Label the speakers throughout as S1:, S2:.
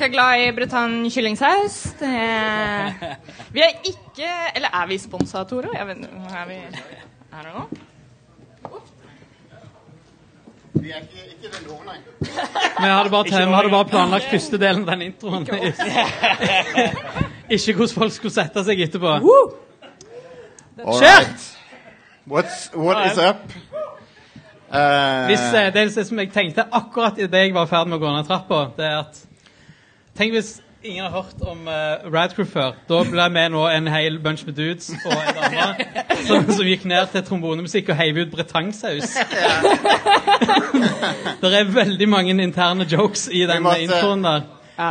S1: folk er glad i Bretagne kyllingsaus. Er... vi er ikke Eller er vi sponsa, Tore? Jeg vet, er vi Er det noe?
S2: Vi er ikke, ikke den ord.
S3: Vi hadde bare, vi hadde bare planlagt første delen av den introen. Ikke hvordan folk skulle sette seg etterpå.
S2: Kjørt! What's, what is up? Uh,
S3: Hvis, eh, det er det som jeg tenkte akkurat idet jeg var i ferd med å gå ned trappa, det er at Tenk hvis ingen har hørt om uh, Radcrew før. Da ble vi nå en hel bunch med dudes og en dame som, som gikk ned til trombonemusikk og heiv ut bretangsaus. det er veldig mange interne jokes i den
S2: måtte-
S3: introen der.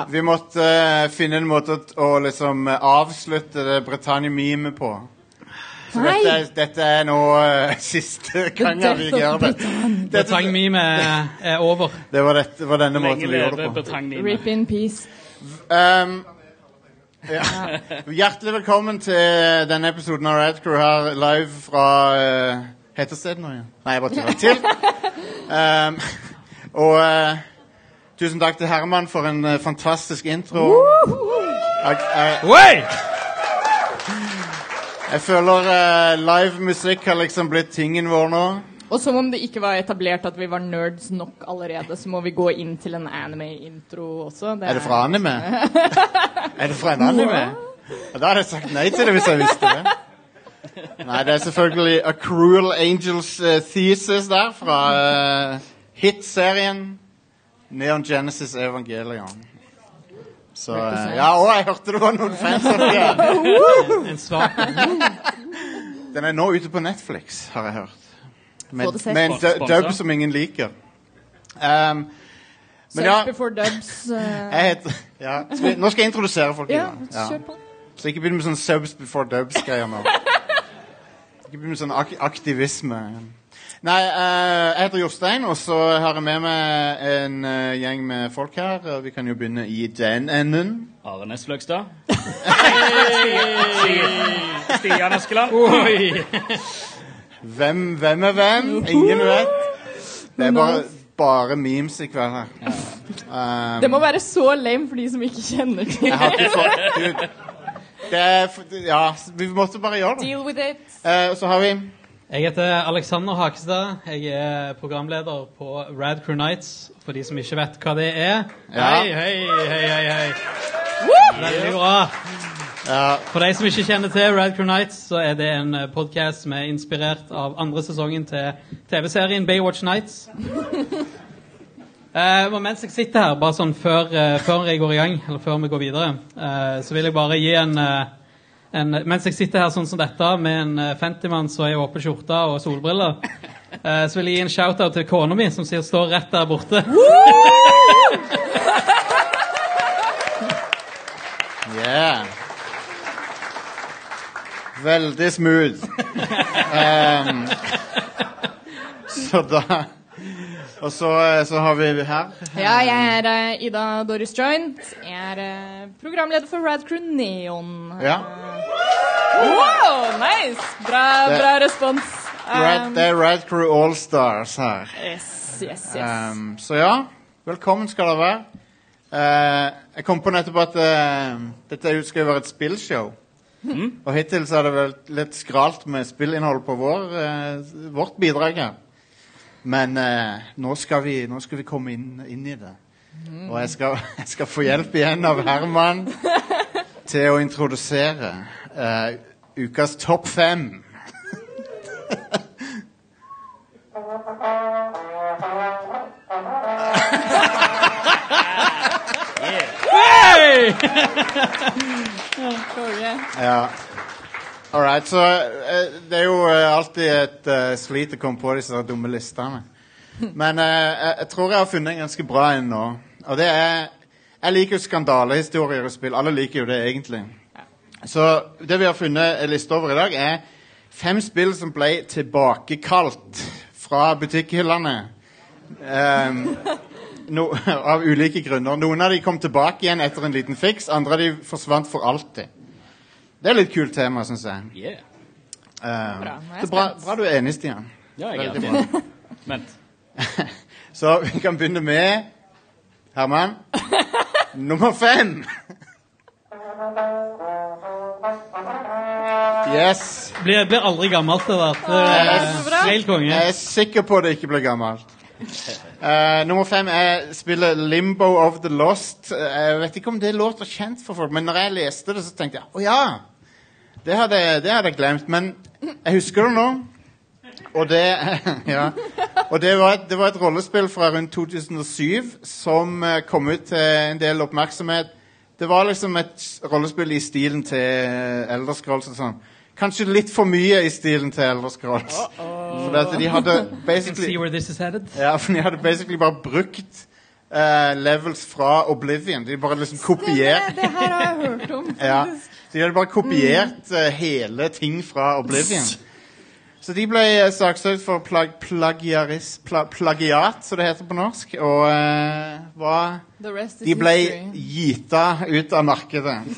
S2: Vi måtte uh, finne en måte å, å liksom avslutte det Bretagne-memet på. Så dette, er- dette er nå uh, siste gangen vi gjør det. Dette,
S3: Bretang-meme er, er over.
S2: det var, dette, var denne måten vi gjorde det på.
S1: Rip in peace.
S2: Um, ja. Hjertelig velkommen til denne episoden av Radcrew her live fra uh, Heter nå igjen? Nei, jeg bare tuller. Til. Um, og uh, tusen takk til Herman for en uh, fantastisk intro. Jeg, jeg,
S3: Oi!
S2: Jeg føler uh, live musikk har liksom blitt tingen vår nå.
S1: Og som om det ikke var etablert at vi var nerds nok allerede, så må vi gå inn til en anime-intro også.
S2: Er det fra anime? er det fra en anime? Ja, da hadde jeg sagt nei til det hvis jeg visste det. Nei, det er selvfølgelig A Cruel Angels uh, Thesis der, fra uh, hit-serien Neon Genesis Evangelion. Så uh, Ja, å, jeg hørte det var noen fans av det.
S3: En svak
S2: Den er nå ute på Netflix, har jeg hørt. Med, med en du- dub som ingen liker. Um, men ja,
S1: Search before dubs. eh,
S2: jeg heter ja. skal vi, Nå skal jeg introdusere folk.
S1: ja,
S2: igjen. Ja.
S1: kjør på.
S2: Så ikke begynn med sånn subs before dubs-greier nå. Ikke begynn med sånn ak aktivisme. Nei, eh, jeg heter Jostein, og så har jeg med meg en eh, gjeng med folk her. og Vi kan jo begynne i den enden.
S4: Are Næss Fløgstad. Stian Askeland.
S3: Oi!
S2: Hvem, hvem er hvem? Ingen vet. Det er bare, bare memes i kveld her. Um,
S1: Det må være så lame for de som ikke kjenner til
S2: det er, Ja, vi måtte bare gjøre det.
S1: Deal with it.
S2: Og så har vi
S3: Jeg heter Alexander Hakestad. Jeg er programleder på Rad Crew Nights. For de som ikke vet hva det er.
S2: Ja.
S3: Hei, hei, hei, hei, hei. Veldig bra.
S2: ja,
S3: For de som ikke kjenner til Rad Crew Nights, så er det en podkast som er inspirert av andre sesongen til TV-serien Baywatch Nights. Uh, mens jeg sitter her, bare sånn før, uh, før jeg går i gang, eller før vi går videre, uh, så vil jeg bare gi en, eh, en Mens jeg sitter her sånn som dette, med en uh, Fentyman som er i åpen skjorte og solbriller, eh, så vil jeg gi en shout-out til kona mi, som sier, står rett der borte.
S2: Yeah. Veldig smooth. um, så da Og så, eh, så har vi her
S1: Ja, jeg er uh, Ida Doris Joint. Jeg er uh, programleder for Radcrew Neon.
S2: Ja.
S1: Wow, nice! Bra,
S2: Det-
S1: bra respons.
S2: Rad,
S1: Um,
S2: det er Rad Crew Allstars her.
S1: yes, yes, yes.
S2: Um, så ja, velkommen skal dere være. Uh, jeg kom på nettopp at dette skal jo være et spillshow. Og hittil så er det vel litt skralt med spillinnhold på vår, vårt bidrag her. Men eh, nå, skal vi, nå skal vi komme inn, inn i det. Og jeg skal, jeg skal få hjelp igjen av Herman til å introdusere eh, ukas topp fem.
S3: yeah.
S1: Konge.
S2: Ja. All right, så uh, Det er jo eh, alltid et uh, slit å komme på disse dumme listene. Men jeg, jeg tror jeg har funnet en ganske bra en nå. Og det er Jeg liker jo skandalehistorier og spill. Alle liker jo det, egentlig. Så det vi har funnet en liste over i dag, er fem spill som ble tilbakekalt fra butikkhyllene. Um, no, av ulike grunner. Noen av de kom tilbake igjen etter en liten fiks, andre av de forsvant for alltid. Det er litt kult tema, syns jeg.
S4: Yeah.
S2: Um,
S1: Bra, jeg
S2: er bra, bra du er enig, Stian.
S4: Ja, jeg er enig. Vent.
S2: Så vi kan begynne med Herman. Nummer fem. Yes.
S3: Blir, blir aldri gammelt, det der. Det
S1: det er
S3: er
S1: så bra.
S3: Helt konge.
S2: Jeg er sikker på det ikke blir gammelt. Uh, nummer fem er spillet Limbo of the Lost. Uh, Jeg vet ikke om det låter kjent for folk, men når jeg leste det, så tenkte jeg å ja! Det hadde, det hadde jeg glemt. Men jeg husker det nå. Og det, ja. og det var et, det var et rollespill fra rundt 2007 som eh, kom ut til en del oppmerksomhet. Det var liksom et rollespill i stilen til Elderscrolls og sånn. Kanskje litt for mye i stilen til Elder Scrolls. For at de hadde basically ja, for de hadde basically bare brukt uh, levels fra Oblivion. De bare liksom kopiert
S1: Det her har jeg hørt om. faktisk.
S2: Så de hadde bare kopiert eh, hele ting fra Oblivion. Så de ble uh, saksøkt for plag plagiaris, pla plagiat, som det heter på norsk. Og eh, var
S1: The rest is
S2: De ble
S1: history.
S2: gita ut av markedet.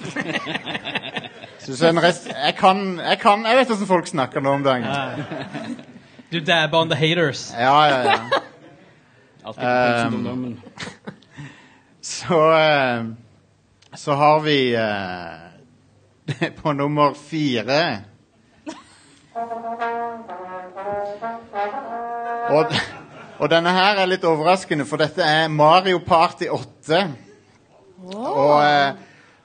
S2: Så, så en rest, jeg, kan, jeg kan Jeg vet hvordan folk snakker nå om dagen.
S3: Du dabber on the haters.
S2: Ja, ja, ja.
S4: Alltid
S2: Um. Så eh, Så har vi eh, på nummer fire og, og denne her er litt overraskende, for dette er Mario Party 8. Og, eh,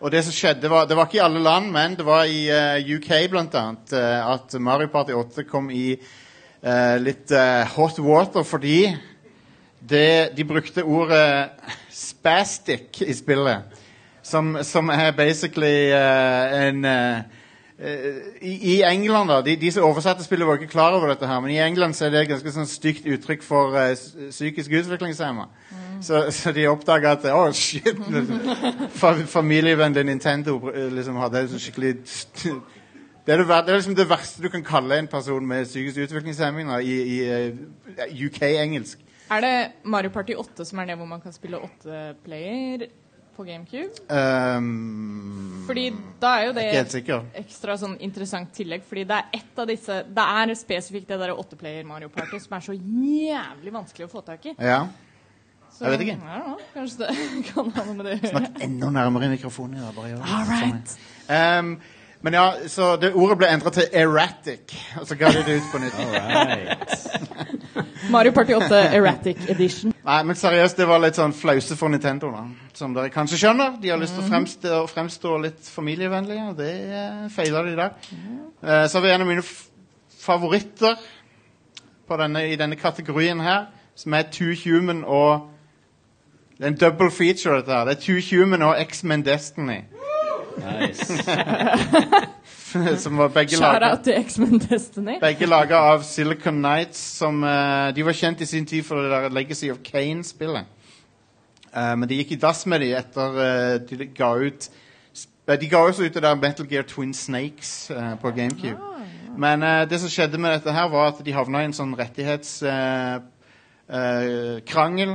S2: og det som skjedde var, Det var ikke i alle land, men det var i eh, UK blant annet eh, at Mario Party 8 kom i uh, litt uh, hot water fordi det, de brukte ordet spastic i spillet. Som, som er basically uh, en eh, eh, i, I England, da de, de som oversatte spillet, var ikke klar over dette, her, men i England så er det et ganske sånn stygt uttrykk for psykisk utviklingshemma. Så, så de oppdaga at Å, shit! liksom. Familievennlig Nintendo liksom hadde et sånn skikkelig det er, det, det er liksom det verste du kan kalle en person med psykisk utviklingshemming da, i, i UK-engelsk.
S1: Er det Mario Party 8 som er det hvor man kan spille åtte player på GameCube?
S2: Um,
S1: Fordi da er jo det
S2: et
S1: ekstra sånn interessant tillegg, fordi det er ett av disse Det er spesifikt det der åtteplayer Mario Party som er så jævlig vanskelig å få tak i.
S2: Ja.
S1: Så,
S2: Jeg vet ikke.
S1: Ja, kanskje det kan ha noe med det å gjøre.
S2: Snakk enda nærmere mikrofonen. Da, bare gjør det.
S1: All right.
S2: Sånn, um, men ja, så det ordet ble endret til erratic, og så ga de det ut på nytt.
S1: Mario Party 8 Erratic Edition.
S2: Nei, men seriøst, det var litt sånn flause for Nintendo, da. Som dere kanskje skjønner. De har lyst til å fremstå, fremstå litt familievennlige, og det uh, feiler de der. Uh, så har vi en av mine f favoritter på denne, i denne kategorien her, som er Two Human og Det er en double feature, dette her. Det er Two Human og X-Men Destiny.
S4: Nice.
S2: som var begge
S1: Destiny.
S2: Begge laga av Silicon Knights, som uh, De var kjent i sin tid for det der Legacy of Kane-spillet. Uh, men de gikk i dass med de etter uh, de ga ut De ga også ut det der Metal Gear Twin Snakes på GameCube. Men eh, det som skjedde med dette her, var at de havna i en sånn rettighetskrangel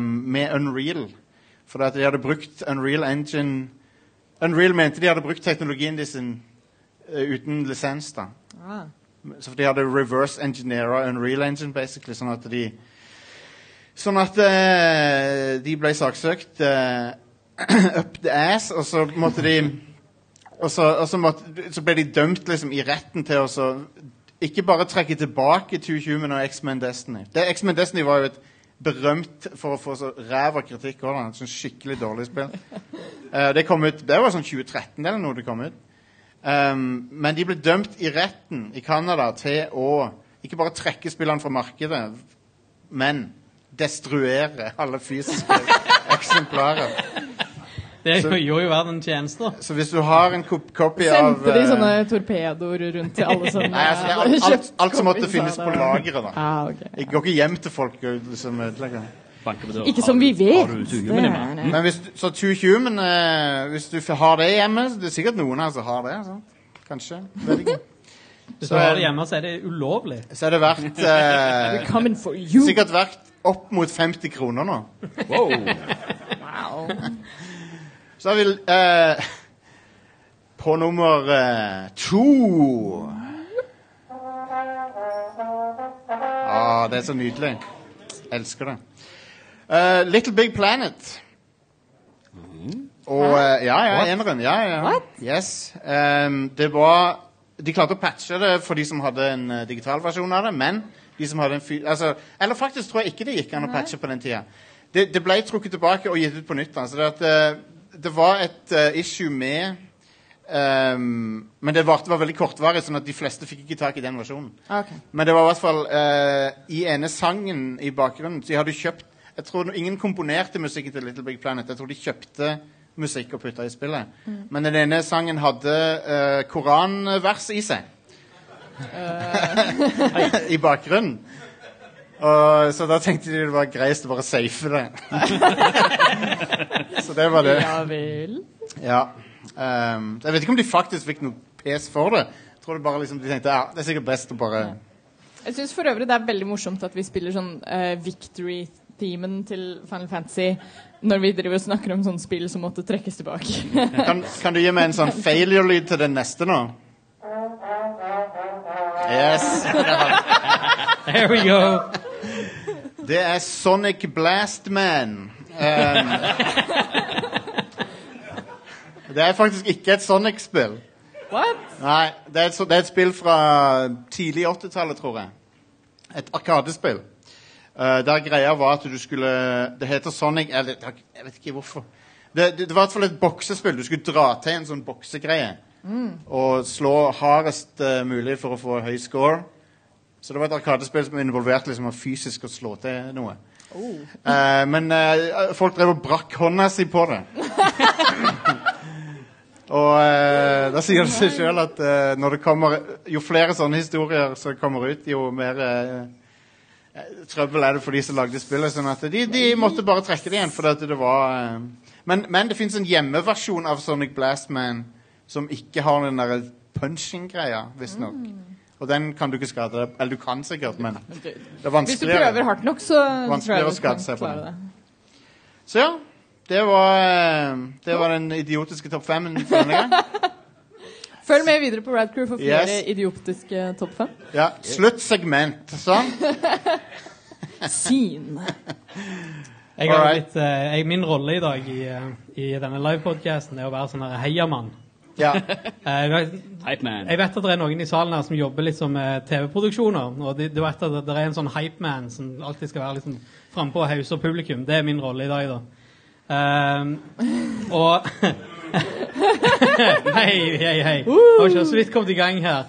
S2: med Unreal. For de hadde brukt Unreal Engine Unreal mente de hadde brukt teknologien sin uh, uten lisens. da
S1: Ah.
S2: så de hadde reverse engineera Unreal Engine, basically, sånn at de Sånn at uh, de ble saksøkt uh, up the ass, og så måtte de Og så, og så, måtte, så ble de dømt liksom i retten til å så ikke bare trekke tilbake Two Human og X-Men Destiny. Det X-Men Destiny var jo et berømt for å få så ræva kritikk òg. Sånn skikkelig dårlig spill. Uh, det ut, det var sånn 2013 eller noe det kom ut. Um, men de ble dømt i retten i Canada til å ikke bare trekke spillene fra markedet, men destruere alle fysiske eksemplarer.
S3: Det
S2: Så-
S3: gjorde jo verden en tjeneste.
S2: Så hvis du har en kop copy av
S1: Sendte de
S2: eh,
S1: sånne torpedoer rundt til alle som
S2: Nei, altså, det er alt, alt, alt som måtte finnes på lageret. da.
S1: Ah, ok.
S2: Jeg går ikke hjem til folk og liksom ødelegger.
S1: Ikke som vi vet.
S2: Men hvis, så Two Human eh, Hvis du har det hjemme Det er sikkert noen her som har det. Sant? Kanskje. Vet ikke.
S3: Hvis du har det hjemme, så er det ulovlig.
S2: Så er det verdt eh. Sikkert verdt opp mot 50 kroner nå.
S4: Wow.
S1: Wow.
S2: Så har vi eh, På nummer eh, to det er så nydelig. Elsker det. Eh, Little Big Planet. Og eh, Ja, ja, eneren. Ja, ja. Yes. Ehm, det var De klarte å patche det for de som hadde en eh, digital versjon av det, men de som hadde en fy... Altså, eller faktisk tror jeg ikke det gikk an å patche på den tida. Det, det ble trukket tilbake og gitt ut på nytt. Altså, det, at, eh, det var et uh, issue med um, Men det var, det var veldig kortvarig, sånn at de fleste fikk ikke tak i den versjonen.
S1: Okay.
S2: Men det var i hvert fall uh, i ene sangen i bakgrunnen så de hadde kjøpt Jeg tror Ingen komponerte musikken til Little Big Planet. Jeg tror de kjøpte musikk og putta i spillet. Men den ene sangen hadde uh, koranvers i seg. I bakgrunnen. Og, så da tenkte de det var greit å bare safe det. så det var det.
S1: Ja vel.
S2: Ja. Um, jeg vet ikke om de faktisk fikk noe pes for det. Jeg tror det bare liksom, de tenkte ja, det er sikkert best å bare
S1: Jeg syns for øvrig det er veldig morsomt at vi spiller sånn uh, victory-teamen til Final Fantasy når vi driver og snakker om sånne spill som måtte trekkes tilbake.
S2: Kan, kan du gi meg en sånn failure-lyd til den neste nå? Yes.
S3: There we go.
S2: Det er Sonic Blast Man. Um, det er faktisk ikke et Sonic-spill.
S1: What?
S2: Nei, det er, et, det er et spill fra tidlig 80-tallet, tror jeg. Et arkadespill. Uh, der greia var at du skulle Det heter Sonic eller, Jeg vet ikke hvorfor. Det, det, det var i hvert fall et boksespill. Du skulle dra til en sånn boksegreie. Og slå hardest uh, mulig for å få høy score. Så det var et arkadespill som involverte liksom, fysisk å slå til noe. Eh, men uh, folk drev og brakk hånda si på det. Og uh, da sier det seg sjøl at det kommer jo flere sånne historier som kommer ut, jo mer trøbbel er det for de som lagde spillet. sånn at de, de måtte bare trekke det igjen. For at det var men, men det fins en hjemmeversjon av Sonic Blast Man som ikke har den der punching-greia, visstnok. Og den kan du ikke skade deg Eller du kan sikkert, men det er
S1: Hvis du prøver hardt nok, så tror jeg
S2: Vanskeligere å
S1: du
S2: skade
S1: kan
S2: seg på
S1: klare
S2: det. Så ja, det var, eh, det var den idiotiske topp fem for denne gang.
S1: Følg med videre på Radcrew for flere
S2: Yes.
S1: idiotiske topp fem.
S2: Ja, Sluttsegment. Sånn.
S1: Scene.
S3: Jeg har litt, eh, jeg, min rolle i dag i, eh, i denne livepodkasten er å være sånn heiamann.
S2: Ja.
S3: Hypeman. jeg vet-
S4: Hype man.
S3: Jeg vet at det er noen i salen her som jobber liksom med TV-produksjoner. Og de, de vet at det, det er en sånn hypeman som alltid skal være liksom frampå og hause publikum. Det er min rolle i dag, da. Um, og Hei, hei, hei. Har ikke så vidt kommet i gang her.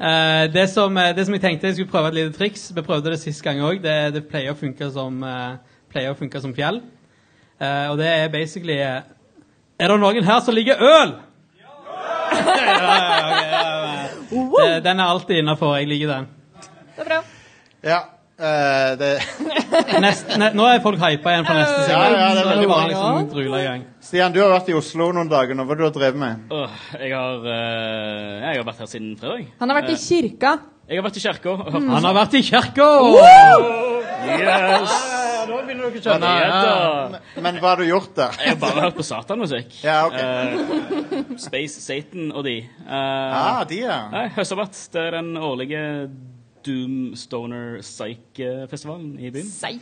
S3: Uh, det, som, eh, det som jeg tenkte jeg skulle prøve et lite triks Vi prøvde det sist gang òg. Det, det pleier å funke som, uh, pleier å funke som fjell. Uh, og det er basically eh, Er det noen her som liker øl? Ja, ja, ok, ja, ja. Den er alltid innafor. Jeg liker den.
S1: Det er bra.
S2: ja. Uh, det,
S3: Nest, ne, nå er folk hypa igjen for neste
S2: Ja, ja, det er veldig
S3: bare liksom i gang.
S2: Stian, du har vært i Oslo noen dager nå. Hva har du drevet med?
S4: Åh, jeg, har, uh, jeg har vært her siden fredag.
S1: Han har vært i kirka.
S4: Jeg har vært i kirka Mm.
S3: Han har vært i kirka!
S4: Yes!
S3: Da begynner dere å
S4: kjøre
S3: skjønne.
S4: da.
S2: Men hva har du gjort da?
S4: Jeg har bare hørt på satanmusikk.
S2: Ja, ok.
S4: Eh, Space Satan og de. Uh,
S2: Ah, de, ja.
S4: Nei, Høstsabat. Det er den årlige Doom Stoner Psych-festivalen i byen.
S1: Sei.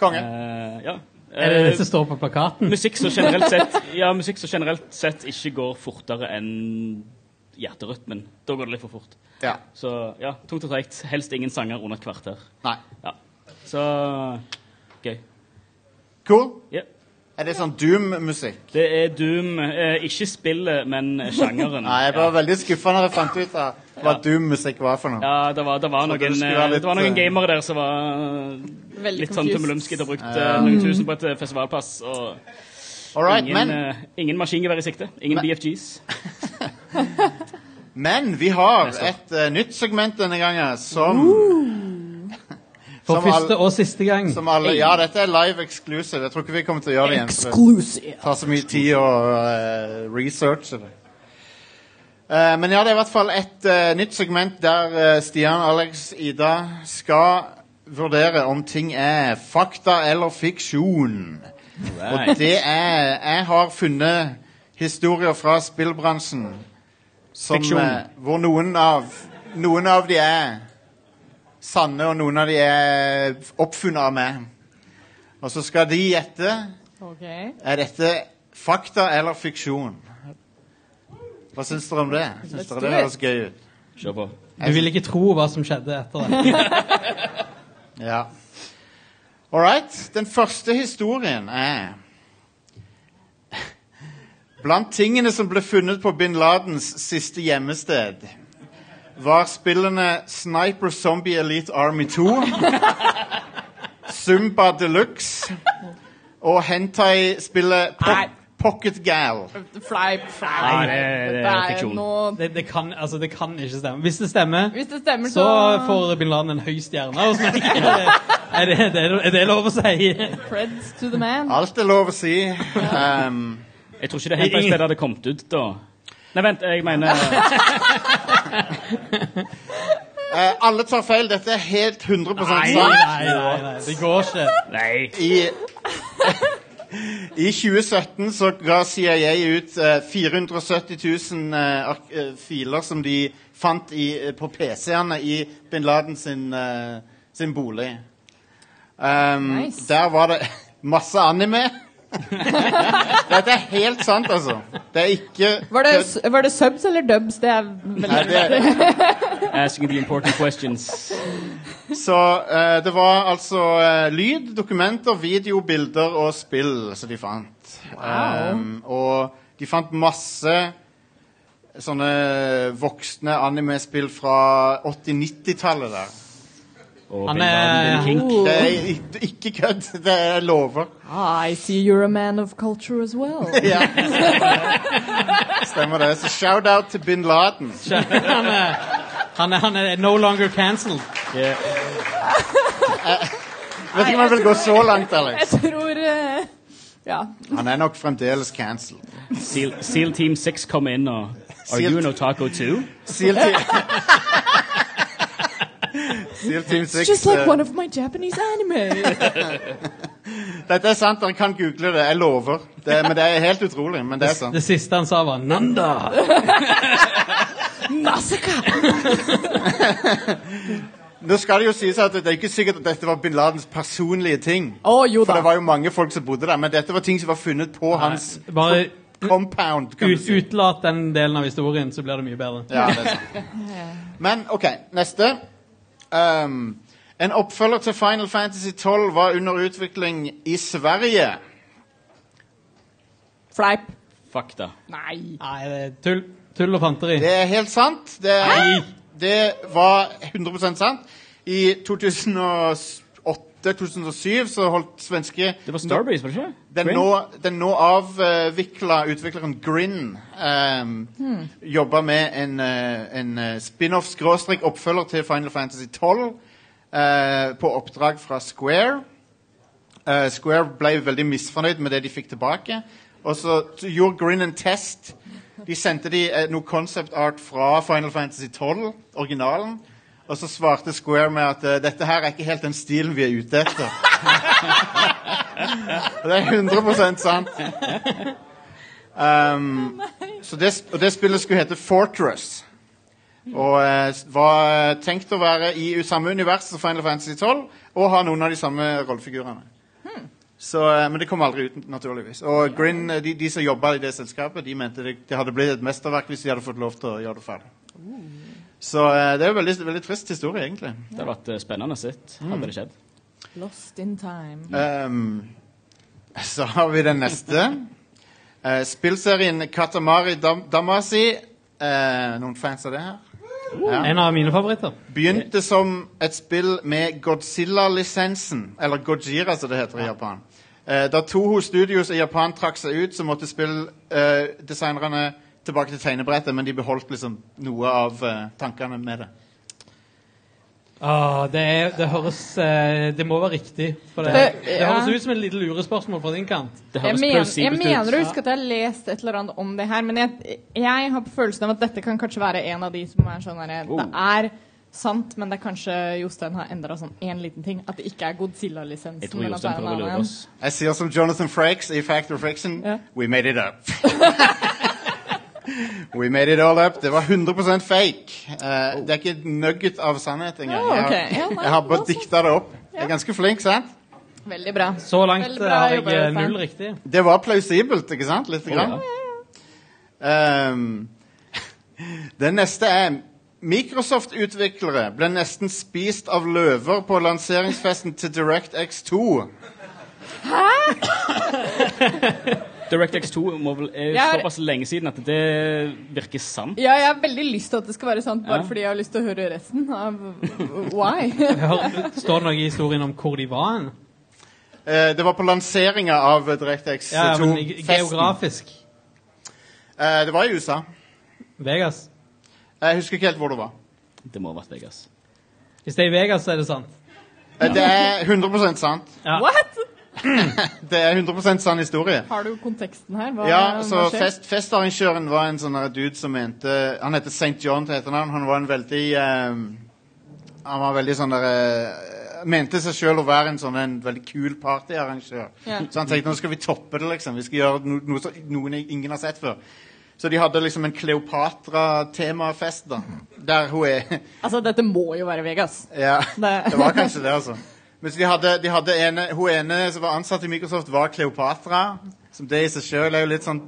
S2: Konge.
S4: Eh, ja.
S3: Er det det
S4: Eh,
S3: som står på plakaten?
S4: musikk som generelt sett Ja, musikk som generelt sett ikke går fortere enn hjerterytmen. Da går det litt for fort.
S2: Ja.
S4: Så ja, tungt og treigt. Helst ingen sanger under et kvarter.
S2: Nei.
S4: Ja. Så gøy.
S2: Cool.
S4: Yep.
S2: Er det sånn Doom-musikk?
S4: Det er Doom. Eh, ikke spillet, men sjangeren.
S2: Nei, jeg var veldig skuffa når jeg fant ut av hva Doom-musikk var for noe.
S4: Ja, det var, det var, noen,
S2: det skulle
S4: eh,
S2: litt,
S4: det var noen
S2: eh,
S4: gamere der som var
S1: Veldig
S4: litt sånn tummelumske. De brukte brukt
S2: Ja.
S4: eh, noen tusen på et eh, festivalpass. Og
S2: All right,
S4: ingen,
S2: men,
S4: uh, ingen maskingevær i sikte. Ingen
S2: Men-
S4: BFGs.
S2: men vi har et uh, nytt segment denne gangen som
S3: For
S2: som
S3: første
S2: all-
S3: og siste gang.
S2: Som alle, ja, dette er live exclusive. Jeg tror ikke vi kommer til å gjøre det igjen. for det tar så mye tid å uh, researche det. Uh, men ja, det er i hvert fall et uh, nytt segment der Stian, Alex, Ida skal vurdere om ting er fakta eller fiksjon. Og det er Jeg har funnet historier fra spillbransjen som, hvor noen av Noen av de er sanne, og noen av de er oppfunnet av meg. Og så skal de gjette
S1: Okay.
S2: er dette fakta eller fiksjon. Hva syns dere om det? Syns dere det høres gøy ut?
S4: Kjør på.
S3: Du vil ikke tro hva som skjedde etter det.
S2: Ja. All right. Den første historien er Blant tingene som ble funnet på bin Ladens siste hjemmested, var spillene Sniper Zombie Elite Army 2, Zumba Deluxe og hentai-spillet po Pocket Gal.
S1: Fleip, fleip.
S4: Det, det er fiksjon.
S3: Det, det, kan, altså, det kan ikke stemme. Hvis det stemmer,
S1: Hvis det stemmer,
S3: så
S1: så,
S3: får bin Laden en høy stjerne. Er det, er, det, er det lov å si?
S1: Creds to the man.
S2: Alt er lov å si. Um,
S4: Jeg tror ikke det Hentai-spillet hadde kommet ut da. Nei, vent, jeg mener
S2: eh, alle tar feil. Dette er helt 100
S3: Nei,
S2: sant.
S3: nei, nei, nei, det går ikke.
S4: Nei.
S2: I, I 2017 så ga CIA ut eh, 470 000 eh, ark- eh, filer som de fant i, eh, på PC-ene i bin Laden sin, eh, sin bolig. Um,
S1: Nice.
S2: Der var det masse anime. Dette er helt sant, altså. Det er ikke
S1: Var det, var det subs eller dubs? Det er veldig
S2: Nei, det,
S4: Asking the important questions.
S2: Så uh, det var altså uh, lyd, dokumenter, video, bilder og spill som de fant.
S1: Wow.
S2: Um, og de fant masse sånne voksne anime-spill fra 80-90-tallet der.
S4: Og
S3: Han er-
S4: kink.
S1: Oh.
S2: Det er ik- ikke kødd. Det er lover.
S1: Ah, I see you're a man of culture as well.
S2: Ja. Stemmer det. Så shout-out til bin Laden.
S3: Han er, han er, han er no longer cancelled.
S4: Yeah.
S2: Vet ikke om jeg vil gå så langt, Alex.
S1: Jeg tror eh, Ja.
S2: Han er nok fremdeles cancelled.
S4: Seal, Seal Team 6 kom inn og Are
S2: Seal-
S4: you an otaku too?
S2: Seal Team Seal Team 6
S1: Just like
S2: eh,
S1: one of my Japanese anime.
S2: Dette er sant, dere kan google det. Jeg lover. Det, men det er helt utrolig. Men det er sant.
S3: Det siste han sa, var 'Nanda'.
S1: Massacre!
S2: Nå skal det jo sies at Det er ikke sikkert at dette var bin Ladens personlige ting.
S1: Å, jo
S2: For
S1: da.
S2: det var jo mange folk som bodde der. Men dette var ting som var funnet på hans
S3: Bare
S2: compound. Kan du
S3: ut,
S2: si.
S3: utlat den delen av historien, så blir det mye bedre.
S2: Ja, det er sant. Men OK, neste. Um, en oppfølger til Final Fantasy 12 var under utvikling i Sverige.
S1: Fleip.
S4: Fakta.
S1: Nei.
S3: Nei, det er tull, tull og fanteri.
S2: Det er helt sant. Det, er, det var 100% sant. I 2008-2007 så holdt svenske
S4: Det var Starbreeze, var det ikke?
S2: Den nå, den nå avvikla utvikleren Grin um, jobba med en, eh, en eh, spin-off-oppfølger til Final Fantasy 12 uh, på oppdrag fra Square. Uh, Square ble veldig misfornøyd med det de fikk tilbake. Og så gjorde Grin en test. De sendte de uh, noe concept art fra Final Fantasy 12, originalen. Og så svarte Square med at eh, dette her er ikke helt den stilen vi er ute etter. Det er 100 sant. Um, så det, og det spillet skulle hete Fortress. Og eh, var tenkt å være i samme univers som Final Fantasy 12 og ha noen av de samme rollefigurene. Hmm. eh, men det kom aldri ut, naturligvis. Og Grin, eh, de, de som jobba i det selskapet, de mente det, det hadde blitt et mesterverk hvis de hadde fått lov til å gjøre det ferdig. Så eh, det er jo veldig, veldig trist historie, egentlig.
S4: Det hadde vært eh, spennende sitt, hadde det skjedd.
S1: Lost in time.
S2: Um, så har vi den neste. Uh, spillserien Katamari Dam Damacy. Uh, noen fans av det her? Ja.
S3: En av mine favoritter.
S2: Begynte som et spill med Godzilla-lisensen, eller Gojira som det heter i Japan. Eh, da Toho Studios i Japan trakk seg ut, så måtte spilldesignerne tilbake til tegnebrettet, men de beholdt liksom noe av uh, tankene med det.
S3: Ah, det, er, det høres uh, Det må være riktig. For det,
S1: Det-
S3: det
S1: ja.
S3: høres ut som et lite lurespørsmål fra din kant.
S4: Det
S1: Jeg,
S4: høres
S1: men, jeg mener å
S4: husker
S1: huske at jeg har lest et eller annet om det her, men jeg, jeg har på følelsen av at dette kan kanskje være en av de som er sånn herre
S4: Oh.
S1: Det er sant, men det er kanskje Jostein har endra sånn én liten ting. At det ikke er Godzilla-lisensen.
S4: Jeg tror Jostein
S1: er en
S4: prøver å lure oss.
S2: Jeg sier som Jonathan Frakes i Factor Fiction
S1: Ja.
S2: We made it up. We made it all up. Det var 100% fake. Uh, det er ikke et nugget av sannhet engang.
S1: Oh.
S2: Jeg, har- jeg har bare
S1: altså.
S2: dikta det opp. Jeg er ganske flink, sant?
S1: Veldig bra.
S3: Så langt eh,
S1: bra
S3: har jeg eh, null riktig.
S2: Det var plausibelt, ikke sant? Litt grann. Um, den neste er Microsoft-utviklere ble nesten spist av løver på lanseringsfesten til DirectX 2.
S4: DirectX 2 må vel, er
S1: har-
S4: såpass lenge siden at det virker sant.
S1: Ja, jeg har veldig lyst til at det skal være sant, bare
S4: Ja.
S1: fordi jeg har lyst til å høre resten av why.
S3: Står det noe i historien om hvor de var hen?
S2: Eh, det var på lanseringa av DirectX
S3: Ja, men
S2: 2-festen.
S3: geografisk.
S2: Eh, det var i USA.
S3: Vegas.
S2: Jeg husker ikke helt hvor det var.
S4: Det må ha vært Vegas.
S3: Hvis det er i Vegas, så er det sant.
S2: Eh, det er 100% sant.
S3: Ja.
S1: What?
S2: Det er 100% sann historie.
S1: Har du konteksten her? Hva,
S2: Ja, så
S1: hva
S2: fest, Festarrangøren var en sånn dude som mente Han heter St. John til etternavn. Han var en veldig um, Han var veldig sånn der uh, Mente seg sjøl å være en sånn en veldig kul partyarrangør.
S1: Ja.
S2: Så han tenkte nå skal vi toppe det, liksom. Vi skal gjøre no, noe som noen ingen har sett før. Så de hadde liksom en Kleopatra-temafest, da. Der hun er
S1: Altså, dette må jo være Vegas.
S2: Ja,
S1: Det-
S2: det var kanskje det, altså. Men så de hadde, de hadde ene, hun ene som var ansatt i Microsoft, var Kleopatra. Som det i seg sjøl er jo litt sånn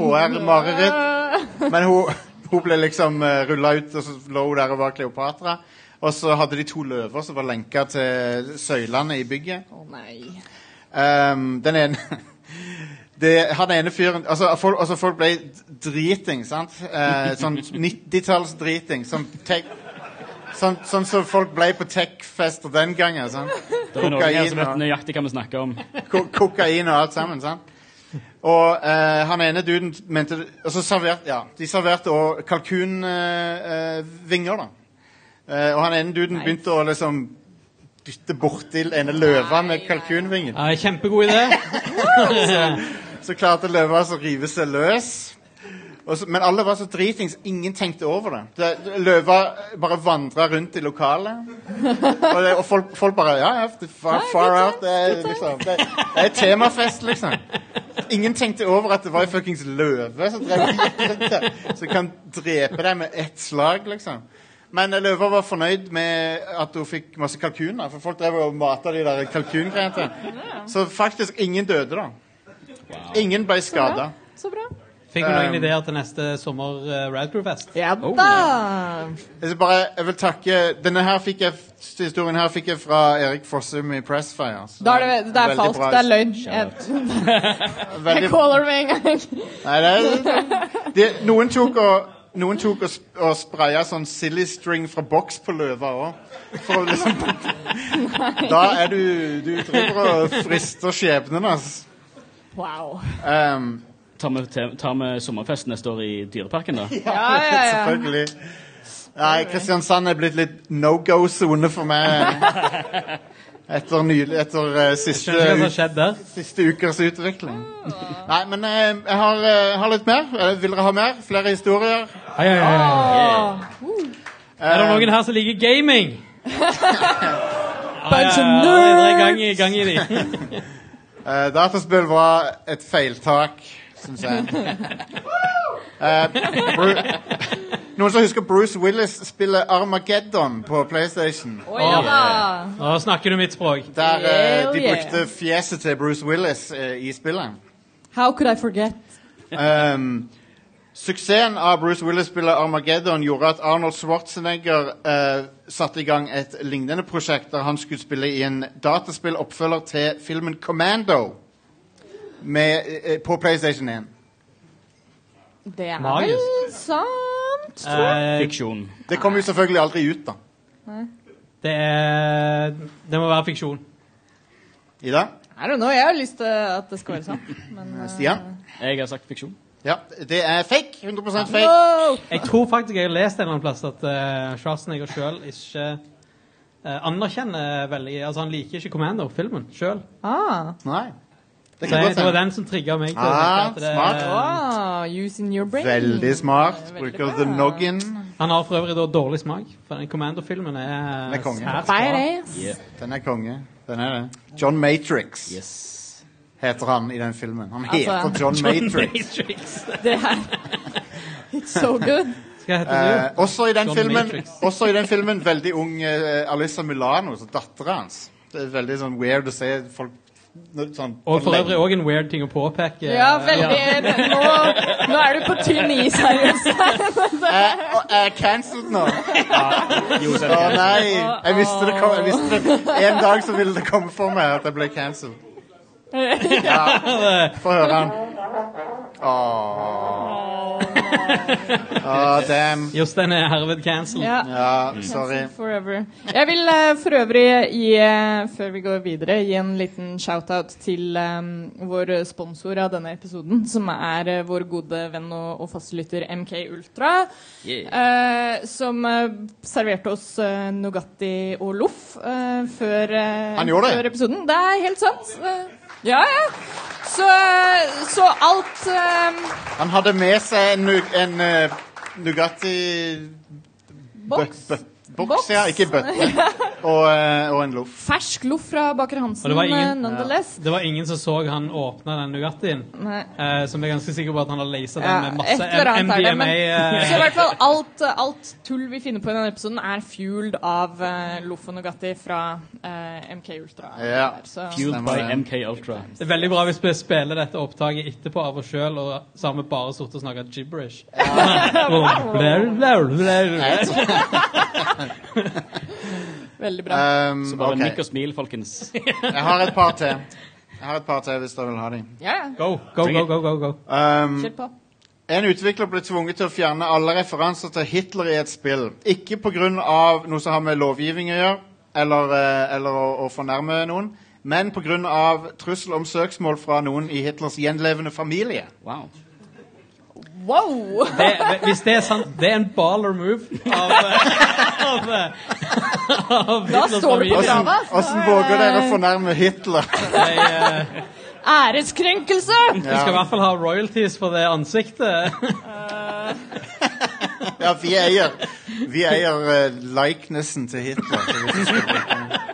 S2: HR-mareritt. Men hun, hun ble liksom uh, rulla ut, og så lå hun der og var Kleopatra. Og så hadde de to løver som var lenka til søylene i bygget.
S1: Å nei.
S2: Um, den ene det, Han ene fyren altså folk, altså folk ble driting, sant? Eh, sånn 90-tallsdriting. Sånn tech- Sånn som som folk ble på tech-fester den gangen. Sånn.
S4: Det er noen her som vet nøyaktig hva vi snakker om.
S2: ko kokain og alt sammen. Sant? Og eh, han ene duden mente Og så serverte ja, de serverte òg kalkunvinger, da. Eh, og han ene duden begynte å liksom dytte borti ene løva med kalkunvingen.
S3: Ja, kjempegod idé.
S2: Så klarte løva altså å rive seg løs. Og så, men alle var så dritings, ingen tenkte over det. det løva bare vandra rundt i lokalet. Og, det, og folk, folk bare Ja, ja, far, far out. Det er, liksom, det, det er temafest, liksom. Ingen tenkte over at det var ei fuckings løve som drev og rundt der. Som kan drepe deg med ett slag, liksom. Men eh, løva var fornøyd med at hun fikk masse kalkuner. For folk drev og mata de der kalkungreiene. Så faktisk ingen døde, da. Ingen ble skada.
S1: Så bra.
S3: Fikk vi noen
S2: Um,
S3: ideer til neste sommer uh, Radcrew-fest?
S1: Ja
S4: Oh!
S2: Jeg, skal bare, jeg vil takke Denne her fikk jeg, historien her fikk jeg fra Erik Fossum i Pressfire.
S1: Da er det, det er falskt.
S2: bra.
S1: Det er løgn. Jeg, jeg caller med en gang.
S2: nei, det er, de, noen tok og noen tok og, sp og spraya sånn silly string fra boks på løva òg. Liksom Da er du Du driver og frister skjebnen, altså.
S1: Wow.
S2: Um,
S4: Tar vi, tar vi sommerfest neste år i Dyreparken, da?
S1: Ja, ja, ja.
S2: Selvfølgelig. Nei, Kristiansand er blitt litt no go-sone for meg. Etter, nylig, etter uh, siste,
S3: Skjønner ikke hva som har
S2: u-
S3: skjedd der.
S2: siste ukers utvikling. Nei, men uh, jeg har, uh, har litt mer. Vil dere ha mer? Flere historier?
S3: Ai, ai.
S1: Åh.
S3: Er det noen her som liker gaming?
S1: Bunch of
S3: er gang i,
S1: nerds!
S3: gang i de.
S2: Dataspill var et feiltak, syns jeg. Uh, Noen som husker Bruce Willis spiller Armageddon på PlayStation?
S1: Oh, ja da!
S3: Nå snakker du mitt språk.
S2: Der
S1: uh,
S2: de brukte fjeset til Bruce Willis uh, i spillet.
S1: How could I forget?
S2: Um, suksessen av Bruce Willis spiller Armageddon gjorde at Arnold Schwarzenegger satte i gang et lignende prosjekt der han skulle spille i en dataspilloppfølger til filmen Commando med, eh, på PlayStation 1.
S1: Det er
S3: Magisk.
S1: vel sant, tror jeg.
S3: Eh,
S4: Fiksjon.
S2: Det kommer jo selvfølgelig aldri ut, da.
S3: det er Det må være fiksjon.
S2: Ida?
S1: I don't know, jeg har lyst til at det skal være sant. Men, eh,
S2: Stian?
S4: Jeg har sagt fiksjon.
S2: Ja, det er fake. 100% fake.
S1: No!
S3: Jeg tror faktisk jeg har lest en eller annen plass at uh, Schwarzenegger sjøl ikke uh, anerkjenner veldig Altså, han liker ikke Commando-filmen sjøl.
S1: Ah.
S2: Nei. Det
S3: Så
S2: kan
S3: jeg, det var den som trigga meg til
S2: Ah,
S3: det
S2: smart.
S1: ah, using your brain.
S2: Veldig smart. Bruker the noggin.
S3: Han har for øvrig da dårlig smak, for den Commando-filmen er,
S2: Den er konge.
S4: Yeah.
S2: Den er konge. Den er det. John Matrix
S4: Yes.
S2: heter han i den filmen. Han
S1: Altså-
S2: heter John Matrix.
S3: Matrix.
S1: Det her So good.
S3: Skal hete
S2: Eh, også, i den
S3: John
S2: filmen,
S3: Matrix.
S2: også i den filmen veldig ung uh, Alyssa Milano, så dattera hans. Det er veldig sånn weird å se folk sånn,
S3: Og for øvrig òg en weird ting å påpeke.
S1: Ja, veldig. Nå, nå er du på tynn is her, Jostein.
S2: Er jeg cancelled nå?
S4: Jo, så er
S2: Å nei! Jeg visste det kom, jeg visste det. En dag så ville det komme for meg at jeg ble cancelled. Ja. Få høre den. Åh. Åh, damn.
S3: Jostein er herved cancelled.
S1: Ja.
S2: Ja, sorry.
S1: Forever. Jeg vil uh, for øvrig gi, uh, før vi går videre, gi en liten shout-out til um, vår sponsor av denne episoden, som er uh, vår gode venn og, og fastlytter MK Ultra. eh, som serverte oss Nugatti og loff før,
S2: Han gjorde det?
S1: før episoden. Det er helt sant. Ja, ja. Så, så alt um...
S2: Han hadde med seg en, en uh, Nugatti
S1: Boks.
S2: Boks, ja. Ikke bøtte. Og, eh, og en loff.
S1: Fersk loff fra Baker Hansen,
S3: det var ingen-
S1: eh, nonetheless.
S3: Det var ingen som så han åpne den Nugattien. Eh, som er ganske sikker på at han har lasa
S1: Ja,
S3: den med masse
S1: et eller annet det,
S3: MDMA.
S1: men-
S3: eh,
S1: Så i hvert fall alt, alt tull vi finner på i denne episoden, er fueled av uh, Loff og Nugatti fra uh, MK Ultra.
S2: Ja.
S1: Der,
S4: Fueled by. MK Ultra.
S3: Det er veldig bra hvis vi spiller dette opptaket etterpå av oss sjøl, og så har vi bare sittet og snakka gibberish. Ja.
S1: veldig bra.
S2: Um,
S4: Så bare
S2: okay.
S4: nikk og smil, folkens.
S2: Jeg har et par til. Jeg har et par til hvis dere vil ha dem.
S1: ja, ja.
S3: Go, go, go, go, go, go.
S2: Um,
S1: Kjør på.
S2: En utvikler ble tvunget til å fjerne alle referanser til Hitler i et spill. Ikke pga. noe som har med lovgivning å gjøre, eller, eh, eller å, å fornærme noen, men pga. trussel om søksmål fra noen i Hitlers gjenlevende familie.
S4: Wow.
S1: Wow!
S3: Det, hvis det er sant, det er en baller move av, av, av
S1: Da
S3: Hitlers
S1: står du på
S3: familie.
S2: Åssen våger dere å fornærme Hitler?
S3: Jeg, uh,
S1: Æreskrenkelse!
S3: Vi skal i hvert fall ha royalties for det ansiktet.
S2: Ja, vi eier, vi eier uh, likenessen til Hitler. så hvis vi skal bruke den.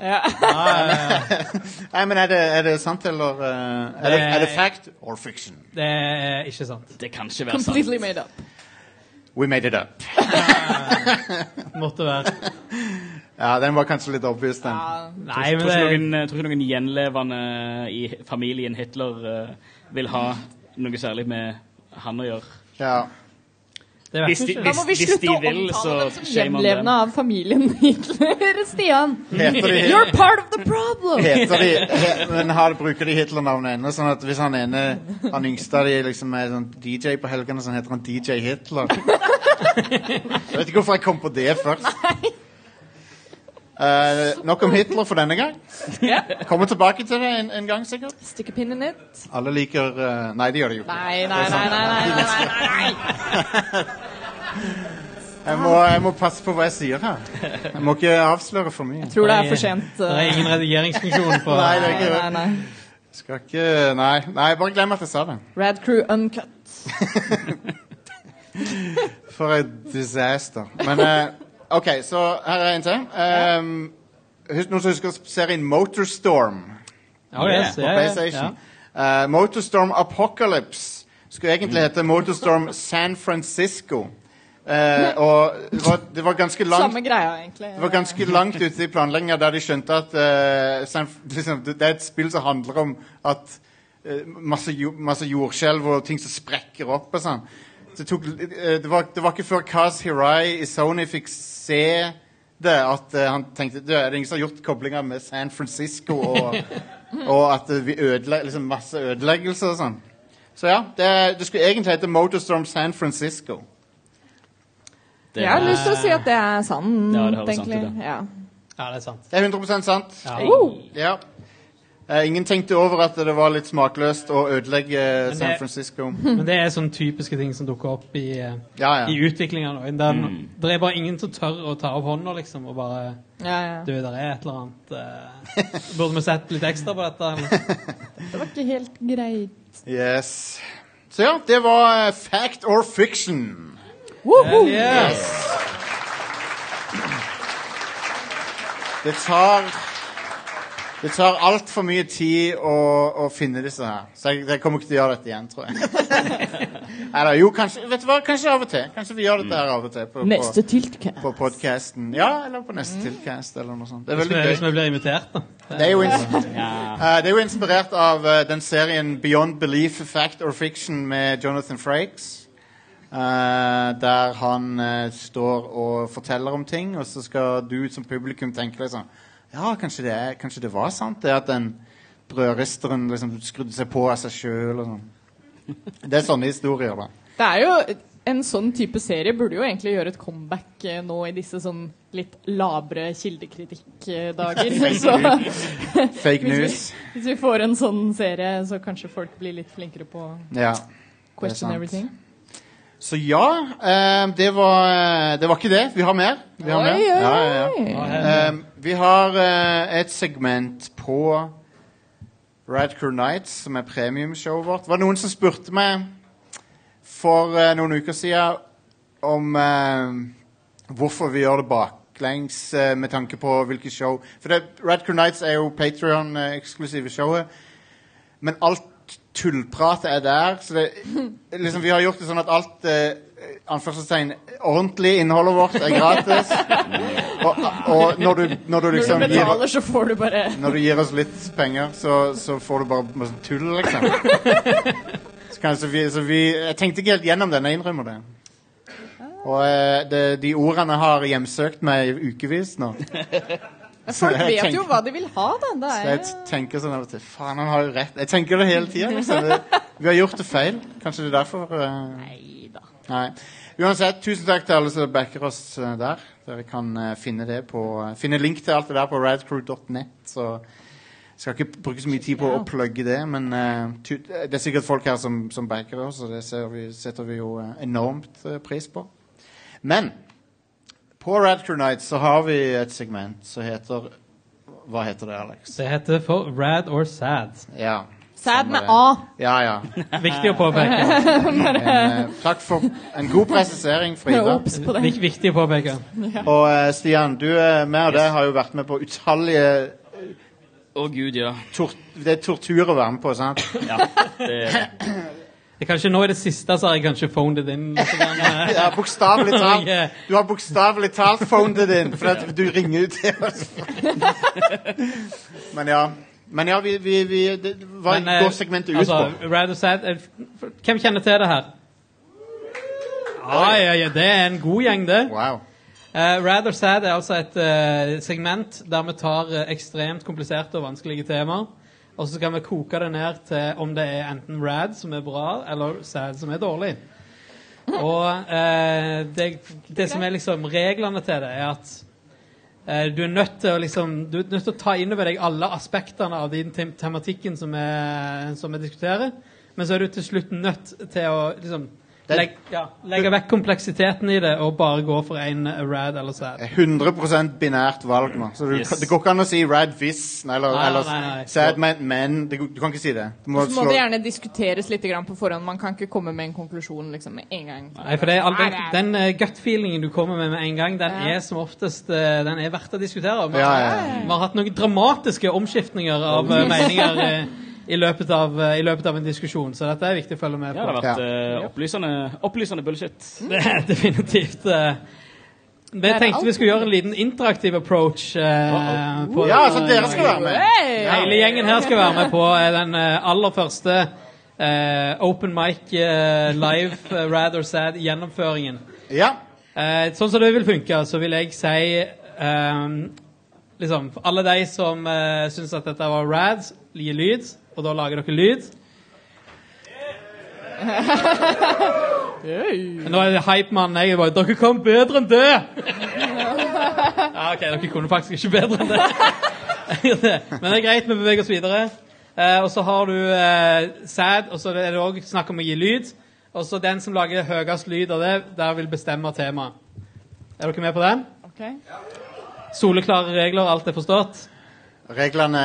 S1: Ja.
S2: Nei, men er det, er det sant, eller eh, er, det, er det fact or fiction?
S3: Det er ikke sant.
S4: Det kan ikke være sant.
S1: Completely made up.
S2: We made it up.
S3: Måtte være.
S2: Ja, den var kanskje litt obvious, den.
S1: Ja.
S3: Nei, men
S4: tror, ikke noen, eh, tror ikke noen gjenlevende i familien Hitler uh, vil ha noe særlig med han å gjøre.
S2: Ja.
S3: Det
S4: Hvis de-.
S1: Da må vi slutte
S4: de
S1: å omtale
S4: så
S1: dem som
S4: shame
S1: gjenlevende av familien Hitler, Stian.
S2: Heter de,
S1: You're part of the problem!
S2: heter de he, men har, bruker de Hitler-navnet ennå? Sånn at hvis han ene, han yngste av de liksom er sånn DJ på helgene, så heter han DJ Hitler? Jeg vet ikke hvorfor jeg kom på det først. Eh, nok om Hitler for denne gang.
S1: Ja.
S2: Kommer tilbake til det en, en gang, sikkert.
S1: Stikke pinnen pin.
S2: Alle liker uh, Nei, de gjør det jo ikke.
S1: Nei, nei, nei, nei, nei, nei, nei, nei.
S2: Jeg må, jeg må passe på hva jeg sier her. Jeg må ikke avsløre for mye.
S1: Jeg Tror det er for sent.
S3: Det er ingen redigeringsfunksjon på
S2: Nei, det er ikke
S1: nei,
S2: det.
S1: nei.
S2: Skal ikke Nei, nei bare glem at jeg sa det.
S1: Rad Crew Uncut.
S2: For et disaster. Men eh, OK, så her er en til. Um, husk, noen som husker serien Motorstorm
S3: Oh, yes,
S2: på
S3: ja, ja,
S2: PlayStation? Eh, Motorstorm Apocalypse skulle egentlig hete Motorstorm San Francisco. Uh, og det var, det var ganske langt
S1: Samme greia, egentlig.
S2: Det var ganske langt ute i planlegginga der de skjønte at uh, San, liksom, det det er et spill som handler om at eh, masse, masse jordskjelv og ting som sprekker opp og sånn. Det, tok, eh, det, var, det var ikke før Kaz Hirai i Sony fikk se det, at eh, han tenkte «Du, Er det ingen som har gjort koblinger med San Francisco og, og at vi ødelegger liksom masse ødeleggelser og sånn? Så ja, det, det skulle egentlig hete Motorstorm San Francisco.
S4: Det
S1: Jeg har
S4: er-
S1: lyst til å si at det er sant,
S4: Ja, det
S1: egentlig.
S4: sant
S1: Ja.
S3: Ja, det er sant.
S2: Det er 100% sant.
S3: Ja.
S1: Woo!
S2: Ja. Eh, ingen tenkte over at det var litt smakløst å ødelegge San Francisco.
S3: Men det er sånne typiske ting som dukker opp i, eh,
S2: Ja, ja.
S3: i utviklinga nå. Det er, er bare ingen som tør å ta opp hånda, liksom, og bare
S1: Ja, ja.
S3: Du, der er et eller annet uh, Burde vi sett litt ekstra på dette? Eller?
S1: Det var ikke helt greit.
S2: Yes. Så ja, det var fact or fiction.
S1: Woohoo!
S3: Yes.
S2: Det tar Det tar altfor mye tid å, å finne disse her. Så jeg, jeg kommer ikke til å gjøre dette igjen, tror jeg. Eller jo, kanskje vet du hva? Kanskje av og til. Kanskje vi gjør dette her av og til. På,
S1: Neste
S2: på,
S1: tiltcast.
S2: på podcasten. Ja, eller på neste tiltcast eller noe sånt. Det er veldig gøy.
S3: hvis vi blir invitert, da.
S2: Det er
S4: Ja.
S2: uh, det er jo inspirert av uh, den serien Beyond Belief, Fact or Fiction med Jonathan Frakes. Uh, der han står og forteller om ting, og så skal du som publikum tenke liksom Ja, kanskje det, er, kanskje det var sant, det at den brødristeren liksom skrudde seg på av seg sjøl og sånn. Det er sånne historier, da.
S1: Det er jo En sånn type serie burde jo egentlig gjøre et comeback eh, nå i disse sånn litt labre kildekritikkdager. Så
S2: Fake
S1: hvis vi,
S2: news.
S1: hvis vi får en sånn serie, så kanskje folk blir litt flinkere på
S2: Ja.
S1: question everything.
S2: Så ja, eh, det, var, det var ikke det. Vi har mer. Vi har
S1: Oi,
S2: mer.
S1: oi,
S2: Ja, ja, ja. Eh, vi har eh, et segment på Radcrew Nights, som er premiumshowet vårt. Det var noen som spurte meg for eh, noen uker siden om eh, hvorfor vi gjør det baklengs eh, med tanke på hvilke show. For det, Radcrew Nights er jo Patrion-eksklusive showet. Men alt tullpratet er der. Så det, liksom, vi har gjort det sånn at alt eh, anførselstegn, ordentlig innholdet vårt er gratis. Og, og når, du, når du
S1: Når du
S2: gir,
S1: betaler, så får du bare
S2: når du gir oss litt penger, så, så får du bare masse tull, liksom. Så kan, så vi, så vi, jeg tenkte ikke helt gjennom den, jeg innrømmer det. Og eh, det, de ordene har hjemsøkt meg i ukevis nå.
S1: Folk vet
S2: tenker-
S1: jo hva de vil ha, da. Det
S2: Så jeg tenker sånn av og til Faen, han har jo rett. Jeg tenker det hele tida. Liksom. Det- Vi har gjort det feil. Kanskje det er derfor Uh...
S1: Nei.
S2: Nei. Uansett, tusen takk til alle som backer oss eh, der. Dere kan uh, finne det på uh, Finne link til alt det der på radcrew.net. Så jeg skal ikke bruke så mye tid på å plugge det, men uh, tu det er sikkert folk her som, som backer oss, og det ser vi, setter vi jo enormt pris på. Men på Radcrew Night så har vi et segment som heter Hva heter det, Alex?
S3: Det heter for Rad or Sad.
S2: Ja. Stemmer
S1: med. A.
S2: Ja, ja.
S3: Viktig å påpeke.
S2: En, eh, takk for en god presisering, Frida.
S1: Obs på det.
S3: Vik, viktig å påpeke.
S2: Og eh, Stian, du eh, med og det har jo vært med på utallige
S4: Å, gud, ja.
S2: tor Det er tortur å være med på, sant?
S4: ja. Det,
S3: Det er kanskje nå i det siste så har jeg kanskje phoned it in. litt grann, eh.
S2: Ja, bokstavelig talt.
S3: Jeg,
S2: Du har bokstavelig talt phoned it in, for at du ringer ut til oss. Men ja. Men ja, vi, vi, vi det, Hva
S3: Men, eh,
S2: går segmentet ut
S3: altså,
S2: på?
S3: Rad or Sad eh, Hvem kjenner til det her? Ja, ja, ja, det er en god gjeng, det.
S2: Wow.
S3: Uh, Rad or Sad er altså et uh, segment der vi tar uh, ekstremt kompliserte og vanskelige temaer. Og så kan vi koke det ned til om det er enten rad, som er bra, eller sad, som er dårlig. Og eh, det, det som er liksom reglene til det, er at eh, du er nødt til å liksom Du er nødt til å ta inn over deg alle aspektene av den tematikken som vi diskuterer. Men så er du til slutt nødt til å liksom
S2: Det-
S3: legge, ja, legge vekk kompleksiteten i det og bare gå for en rad eller sad.
S2: 100% binært valg nå. Så du,
S4: Yes.
S2: Det går ikke an å si rad hvis eller,
S3: Nei,
S2: eller
S3: nei, nei.
S2: sad men, men du, Du kan ikke si det.
S1: Så må
S2: slå
S1: det gjerne diskuteres litt på forhånd. Man kan ikke komme med en konklusjon liksom med en gang.
S3: Nei, for det er all, den, den uh, gut-feelingen du kommer med med en gang, den
S1: Ja.
S3: er som oftest uh, den er verdt å diskutere. Vi,
S2: ja, ja.
S3: har hatt noen dramatiske omskiftninger av uh, meninger eh, i, løpet av, eh, i løpet av en diskusjon, så dette er viktig å følge med
S4: ja,
S3: på.
S4: det har vært uh, opplysende, opplysende bullshit.
S3: Det er definitivt uh, Vi
S1: er
S3: tenkte vi skulle gjøre en liten interaktiv approach. eh, på,
S2: Ja, så dere skal være med.
S1: Hey!
S3: Hele gjengen her skal være med på eh, den eh, aller første eh, open mic eh, live uh, Rad or Sad-gjennomføringen.
S2: Ja.
S3: Eh, sånn som det vil funke, så vil jeg si um, liksom, Alle de som uh, syns at dette var rad, gi lyd, og da lager dere lyd. Nå er det hypemann. Jeg er bare Dere kom bedre enn det! ja, OK, dere kunne faktisk ikke bedre enn det. Men det er greit, vi beveger oss videre. Eh, og så har du eh, sad, og så er det òg snakk om å gi lyd. Og så den som lager høyest lyd av det, der vil bestemme temaet. Er dere med på den?
S1: Ok.
S3: Soleklare regler, alt er forstått?
S2: Reglene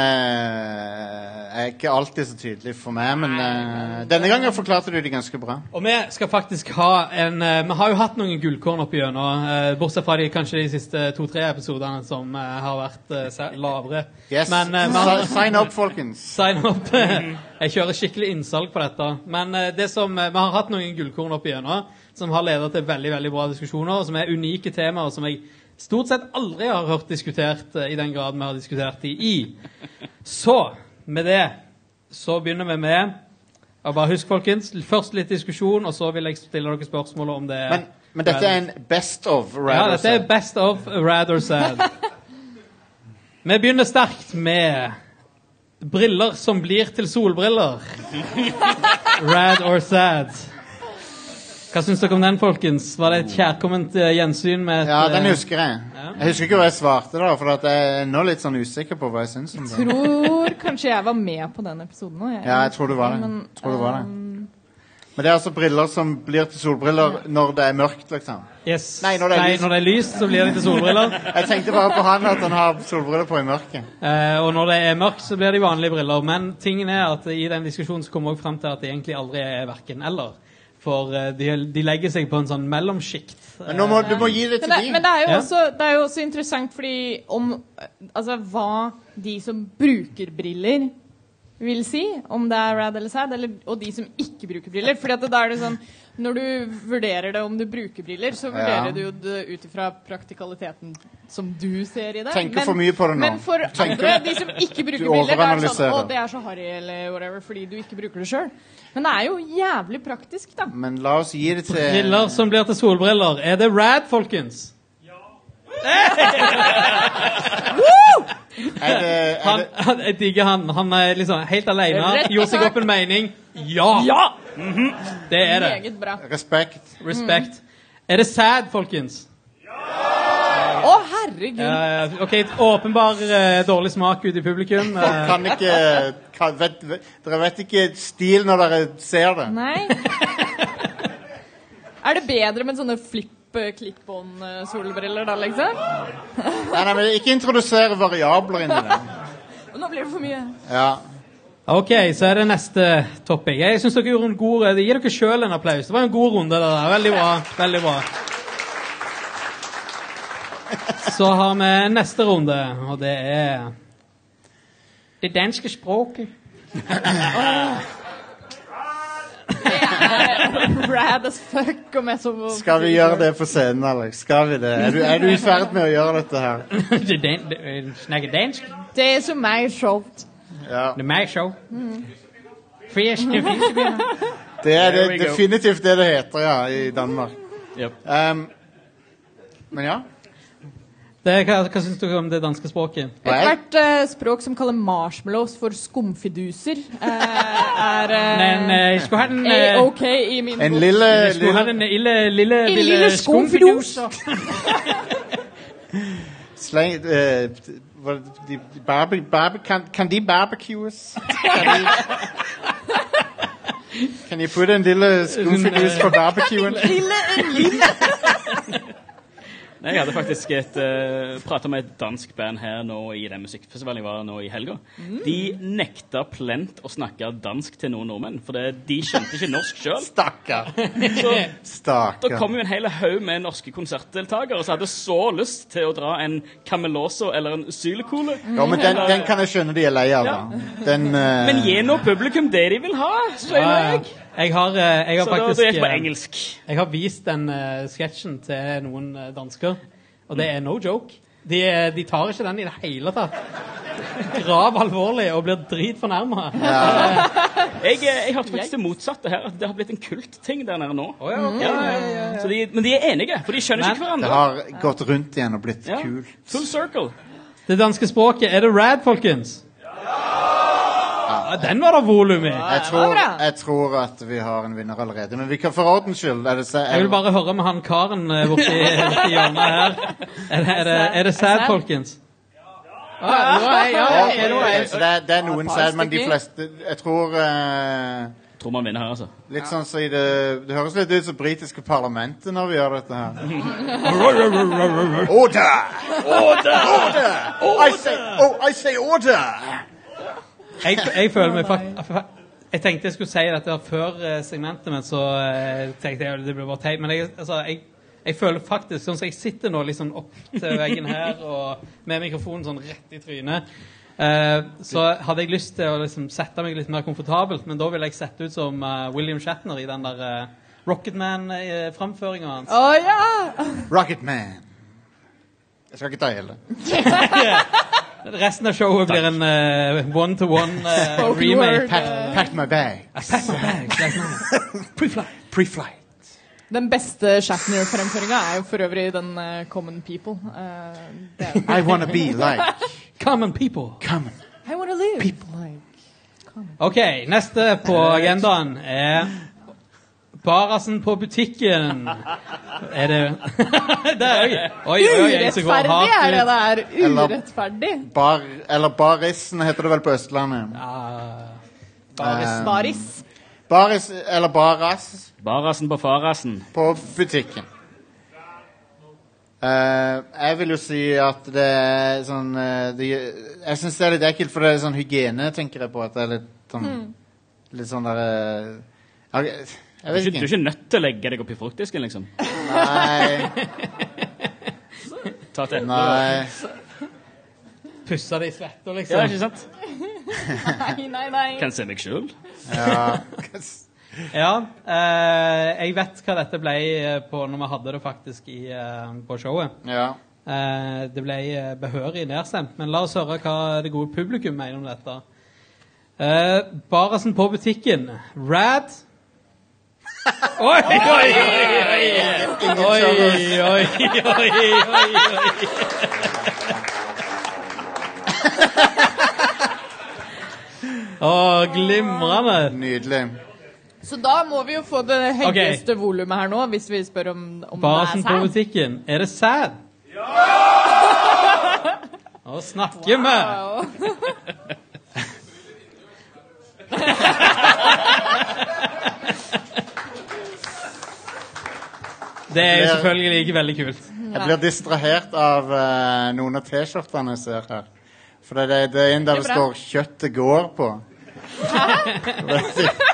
S2: er ikke alltid så tydelige for meg, men uh, denne gangen forklarte du de ganske bra.
S3: Og vi skal faktisk ha en uh, Vi har jo hatt noen gullkorn opp igjennom, uh, bortsett fra de, kanskje de siste to-tre episodene som eh, har vært eh, lavere.
S2: Yes.
S3: Men eh, vi
S2: Sign up, folkens.
S3: Sign up. Jeg kjører skikkelig innsalg på dette. Men eh, det som, eh, vi har hatt noen gullkorn opp igjennom som har ledet til veldig veldig bra diskusjoner, og som er unike temaer som jeg stort sett aldri har hørt diskutert eh, i den grad vi har diskutert de i. Så med det så begynner vi med og bare Husk, folkens, først litt diskusjon, og så vil jeg stille dere spørsmål om det
S2: Men, men dette er en best of.
S3: ja, dette er best of rather sad. Vi begynner sterkt med briller som blir til solbriller. Rad or sad. Hva syns dere om den, folkens? Var det et kjærkomment eh, gjensyn med et
S2: Ja, den
S3: eh,
S2: husker jeg.
S3: Ja.
S2: Jeg husker ikke hva jeg svarte, da, for at jeg er nå litt sånn usikker på hva jeg syns om det.
S1: Tror kanskje jeg var med på den episoden òg.
S2: Ja, jeg tror du var det.
S1: Men,
S2: Tror du var det.
S1: um,
S2: Men det er altså briller som blir til solbriller når det er mørkt, liksom.
S3: Yes.
S2: Nei, når det er lyst.
S3: når det er lyst, så blir det til solbriller.
S2: Jeg tenkte bare på han at han har solbriller på i mørket.
S3: Eh, og når det er mørkt, så blir det vanlige briller. Men tingen er at i den diskusjonen så kommer vi òg frem til at det egentlig aldri er verken eller. For eh, de, de legger seg på en sånn mellomsjikt.
S2: Men nå må, du må gi det til
S1: Men det,
S2: dem.
S1: men det, er jo
S3: Ja.
S1: også, det er jo også interessant fordi om Altså hva de som bruker briller, vil si. Om det er rad eller sad, eller, og de som ikke bruker briller. Fordi at det, da er det sånn Når du vurderer det om du bruker briller, så vurderer
S2: Ja.
S1: du jo det ut ifra praktikaliteten som du ser i det.
S2: Tenker for mye på det nå.
S1: Men for
S2: Tenker-
S1: andre, de som ikke bruker briller, det er sånn. Å, det er så harry eller whatever fordi du ikke bruker det sjøl. Men det er jo jævlig praktisk, da.
S2: Men la oss gi det til
S3: Briller som blir til solbriller. Er det rad, folkens?
S2: Er det, er
S3: Han,
S2: det,
S3: han, jeg digger han. Han er liksom helt alene. Gjorde seg opp en mening. Ja! Det er det.
S2: Respekt.
S3: respekt. Mm. Er det sad, folkens?
S1: Å, herregud.
S3: Eh, ok, åpenbar eh, dårlig smak ute i publikum. Eh,
S2: Kan ikke kan, vet, vet, Dere vet ikke stil når dere ser det.
S1: Nei. er det bedre med sånne flipp-klipp-on-solbriller, da, liksom?
S2: Nei, nei, men Ikke introdusere variabler inn i det.
S1: Nå blir det for mye.
S2: Ja.
S3: ok, så er det neste topic. Jeg synes dere gjorde en god Gi dere sjøl en applaus. Det var en god runde. det der. Veldig bra. Veldig bra. Så har vi neste runde, og det er det danske språket.
S1: Rad as fuck om jeg så
S2: Skal vi gjøre det på scenen, Alex? Skal vi det? Er du, er du i ferd med å gjøre dette her?
S3: Det dan- det- Snakke dansk?
S1: Det er så meg.
S2: Ja.
S3: Det er meg show. Fisk,
S2: Det er det, definitivt det det heter, ja, i Danmark.
S4: Yep.
S2: Um, men ja.
S3: Det, hva, hva syns du om det danske språket?
S1: Ethvert uh, språk som kaller marshmallows for skumfiduser, uh, er uh,
S3: Men jeg skulle ha den uh,
S1: A-OK i min
S2: en
S1: bok.
S2: lille,
S3: Jeg skulle ha
S2: lille
S3: den lille, lille,
S1: En lille skumfidus.
S2: sleng eh, de, barbe, barbe, kan, kan de barbecues? Kan de, kan de putte en lille skumfidus på barbecuen?
S1: Lille, en lille.
S4: Nei, Jeg hadde faktisk et, uh, prata med et dansk band her nå i den musikkfestivalen jeg var nå i helga. De nekta plent å snakke dansk til noen nordmenn, for det, de skjønte ikke norsk sjøl.
S2: Stakkar.
S4: Så da kom jo en hel haug med norske konsertdeltakere som hadde så lyst til å dra en Cameloso eller en Sylekole.
S2: Ja, men den, den kan jeg skjønne de er lei av, da. Den uh...
S4: Men gi nå publikum det de vil ha, sier
S3: Ja, ja.
S4: jeg.
S3: Jeg har, eh, jeg har
S4: Så da,
S3: faktisk
S4: gikk jeg på
S3: eh,
S4: engelsk.
S3: Jeg har vist den uh, sketsjen til noen dansker, og det er no joke. De, de tar ikke den i det hele tatt. Grav alvorlig og blir dritfornærma.
S4: Jeg, eh, jeg hørte faktisk det motsatte her, at det har blitt en kultting der nede nå. Ja, Så de, men de er enige, for de skjønner
S3: Men-
S4: ikke
S2: Det har gått rundt igjen og blitt
S4: Ja.
S2: kul.
S4: Full circle.
S3: Det danske språket, er det rad, folkens? Ja, den var det volum i.
S2: Jeg tror, jeg tror at vi har en vinner allerede, men vi kan for ordens skyld er det, se-
S3: Jeg vil bare høre med han karen eh, borti, borti hjørnet her. Er det, er det, er det sad, folkens? Ja,
S2: det, er- det er noen sad, men de fleste Jeg tror eh,
S4: Tror man vinner her, altså.
S2: Litt sånn så i det Det høres litt ut som britiske parlamentet når vi gjør dette her. order! Order! Order! I say, oh, I say order!
S3: Jeg, jeg føler meg faktisk Jeg tenkte jeg skulle si dette før eh, segmentet, men så eh, tenkte jeg det ble bare teit. Men jeg, altså, jeg, jeg føler faktisk Sånn som jeg sitter nå liksom opp til veggen her og med mikrofonen sånn rett i trynet, eh, så hadde jeg lyst til å liksom sette meg litt mer komfortabelt, men da ville jeg sett ut som uh, William Shatner i den der uh, Rocketman-framføringa hans.
S1: Å ja!
S2: Rocket Man. Jeg skal ikke ta hele.
S3: Resten av showet blir en eh, one-to-one eh,
S1: Spoken
S3: remake.
S2: Pack, pack my bag.
S3: Pack my bags. Pre-flight.
S2: Pre-flight.
S1: Den beste Shatner-fremføringa er jo for øvrig den eh, Common People. Eh,
S2: I wanna be like
S3: Common people.
S2: common.
S1: I wanna live
S2: People.
S1: like
S3: Ok, neste på agendaen er Barasen på butikken. Er det Det er òg Oi, oi, oi, jeg som går
S1: Urettferdig er det der! er. Urettferdig.
S2: Bar, eller Barisen heter det vel på Østlandet.
S3: Ah, baris.
S2: Eh,
S1: Baris.
S2: Baris, eller Baras
S4: Barasen på farasen.
S2: på butikken. Eh, jeg vil jo si at det er sånn eh, det, Jeg syns det er litt ekkelt, for det er sånn hygiene, tenker jeg på. At det er litt sånn Litt sånn der eh, jeg, jeg
S4: Du er,
S2: vet
S4: ikke, du er
S2: ikke.
S4: nødt til å legge deg oppi fruktdisken, liksom.
S2: Nei.
S4: Ta til
S2: nei.
S3: Pussa det i svetta,
S4: Ja,
S3: liksom.
S4: ikke sant?
S1: Nei, nei, nei.
S4: Kan se meg sjøl.
S2: Ja.
S3: Ja, eh, jeg vet hva dette ble eh, på når vi hadde det faktisk i, eh, på showet.
S2: ja.
S3: Eh, det ble eh, behørig nedstemt, men la oss høre hva det gode publikum mener om dette. Eh, Barasen på butikken. Rad. Oi, oi, oi, oi! Oi, oi, oi, oi, oi. Å, glimrende.
S2: Nydelig.
S1: Så da må vi jo få det høyeste volumet her nå, hvis vi spør om, om det
S3: på
S1: er på
S3: butikken. Er det sad? Ja! Nå snakker vi!
S1: Wow.
S3: Det er jo
S2: er-
S3: selvfølgelig ikke veldig kult.
S2: Jeg blir distrahert av uh, noen av T-skjortene jeg ser her. For det, det, det er en der det
S1: Det er
S2: står 'kjøttet går' på. Jeg vet ikke-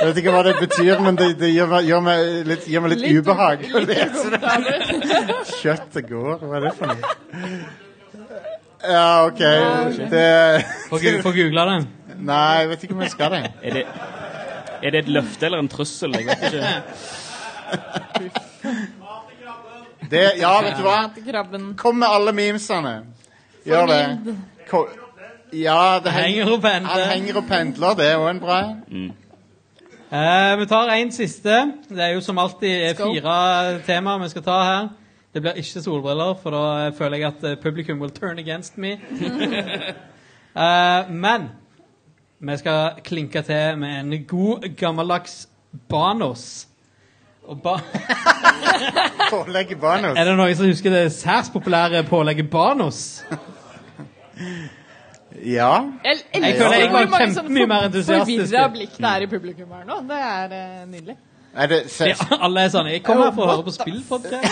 S2: jeg vet ikke hva det betyr, men det, det gjør, meg- gjør meg litt, gjør, meg litt, ubehag å
S1: litt
S2: lese det. 'Kjøttet går', hva er det for noe? Ja, OK. Det
S3: Få googla det.
S2: Nei, jeg vet ikke om jeg skal det.
S4: Er det, er det et løfte eller en trussel? Jeg vet ikke.
S2: Det. Ja, vet du hva? Kom med alle memesene. Gjør det. Ko ja, det
S3: Henger og pendler.
S2: Han henger og pendler, det er òg en bra en.
S3: Uh, vi tar en siste. Det er jo som alltid fire temaer vi skal ta her. Det blir ikke solbriller, for da føler jeg at eh, publikum will turn against me. uh, men vi skal klinke til med en god, gammeldags Banos. Og ba
S2: Pålegget Banos.
S3: er det noen som husker det særs populære pålegget Banos?
S2: Ja.
S1: Jeg
S3: Jeg føler jeg var kjempemye mer entusiastisk.
S1: Forvirra blikk det er i publikum her nå. Det er uh, nydelig.
S2: Er det,
S3: Ja, alle er sånn Jeg kommer her for å høre på spillpodkast.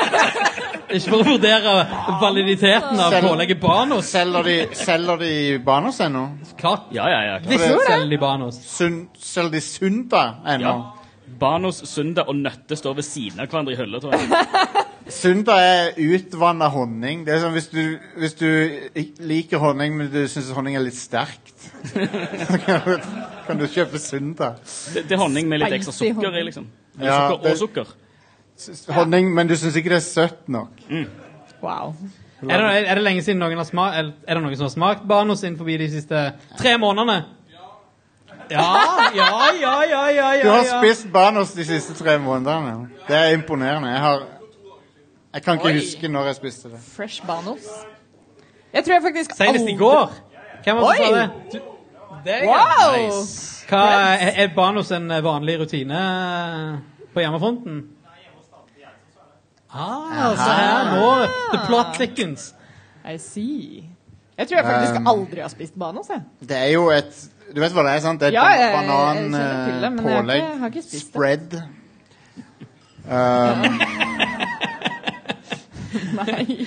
S3: Ikke for å vurdere validiteten av pålegget Banos.
S2: selger, de, selger de Banos ennå?
S3: Klart.
S4: Ja, ja, ja. klart.
S3: Selger de Banos.
S2: Selger de Sunda ennå?
S4: ja. Banos, Sunda og Nøtte står ved siden av hverandre i hylla, tror jeg.
S2: Sunda er utvanna honning. Det er sånn Hvis du, hvis du liker honning, men du syns honning er litt sterkt, så kan du, kan du kjøpe Sunda.
S4: Det, det er honning med litt ekstra sukker i, liksom. Eller
S2: Ja,
S4: sukker
S2: det-
S4: og sukker.
S2: S- Honning, men du syns ikke det er søtt nok.
S1: Wow.
S3: Er det, er det lenge siden noen har smakt er det noen som har smakt Banos innenfor de siste tre månedene? Ja, ja, ja, ja, ja, ja,
S2: Du har spist Banos de siste tre månedene. Det er imponerende. Jeg har Jeg kan ikke
S1: Oi.
S2: huske når jeg spiste det.
S1: Fresh Banos. Jeg tror jeg faktisk
S3: Senest i
S1: aldri-
S3: går. Hvem var det som
S1: Oi!
S3: sa det? Du, det er
S1: Wow!
S3: nice. Hva, er, er Banos en vanlig rutine eh, på hjemmefronten? Ah, se her nå. The plot thickens.
S1: I see. Jeg tror jeg faktisk
S2: Um,
S1: aldri har spist Banos. Jeg.
S2: Det er jo et Du vet hva det er, sant? Det er
S1: Ja, har
S2: bananpålegg.
S1: ikke- har ikke.
S2: Spread. Um,
S1: Nei.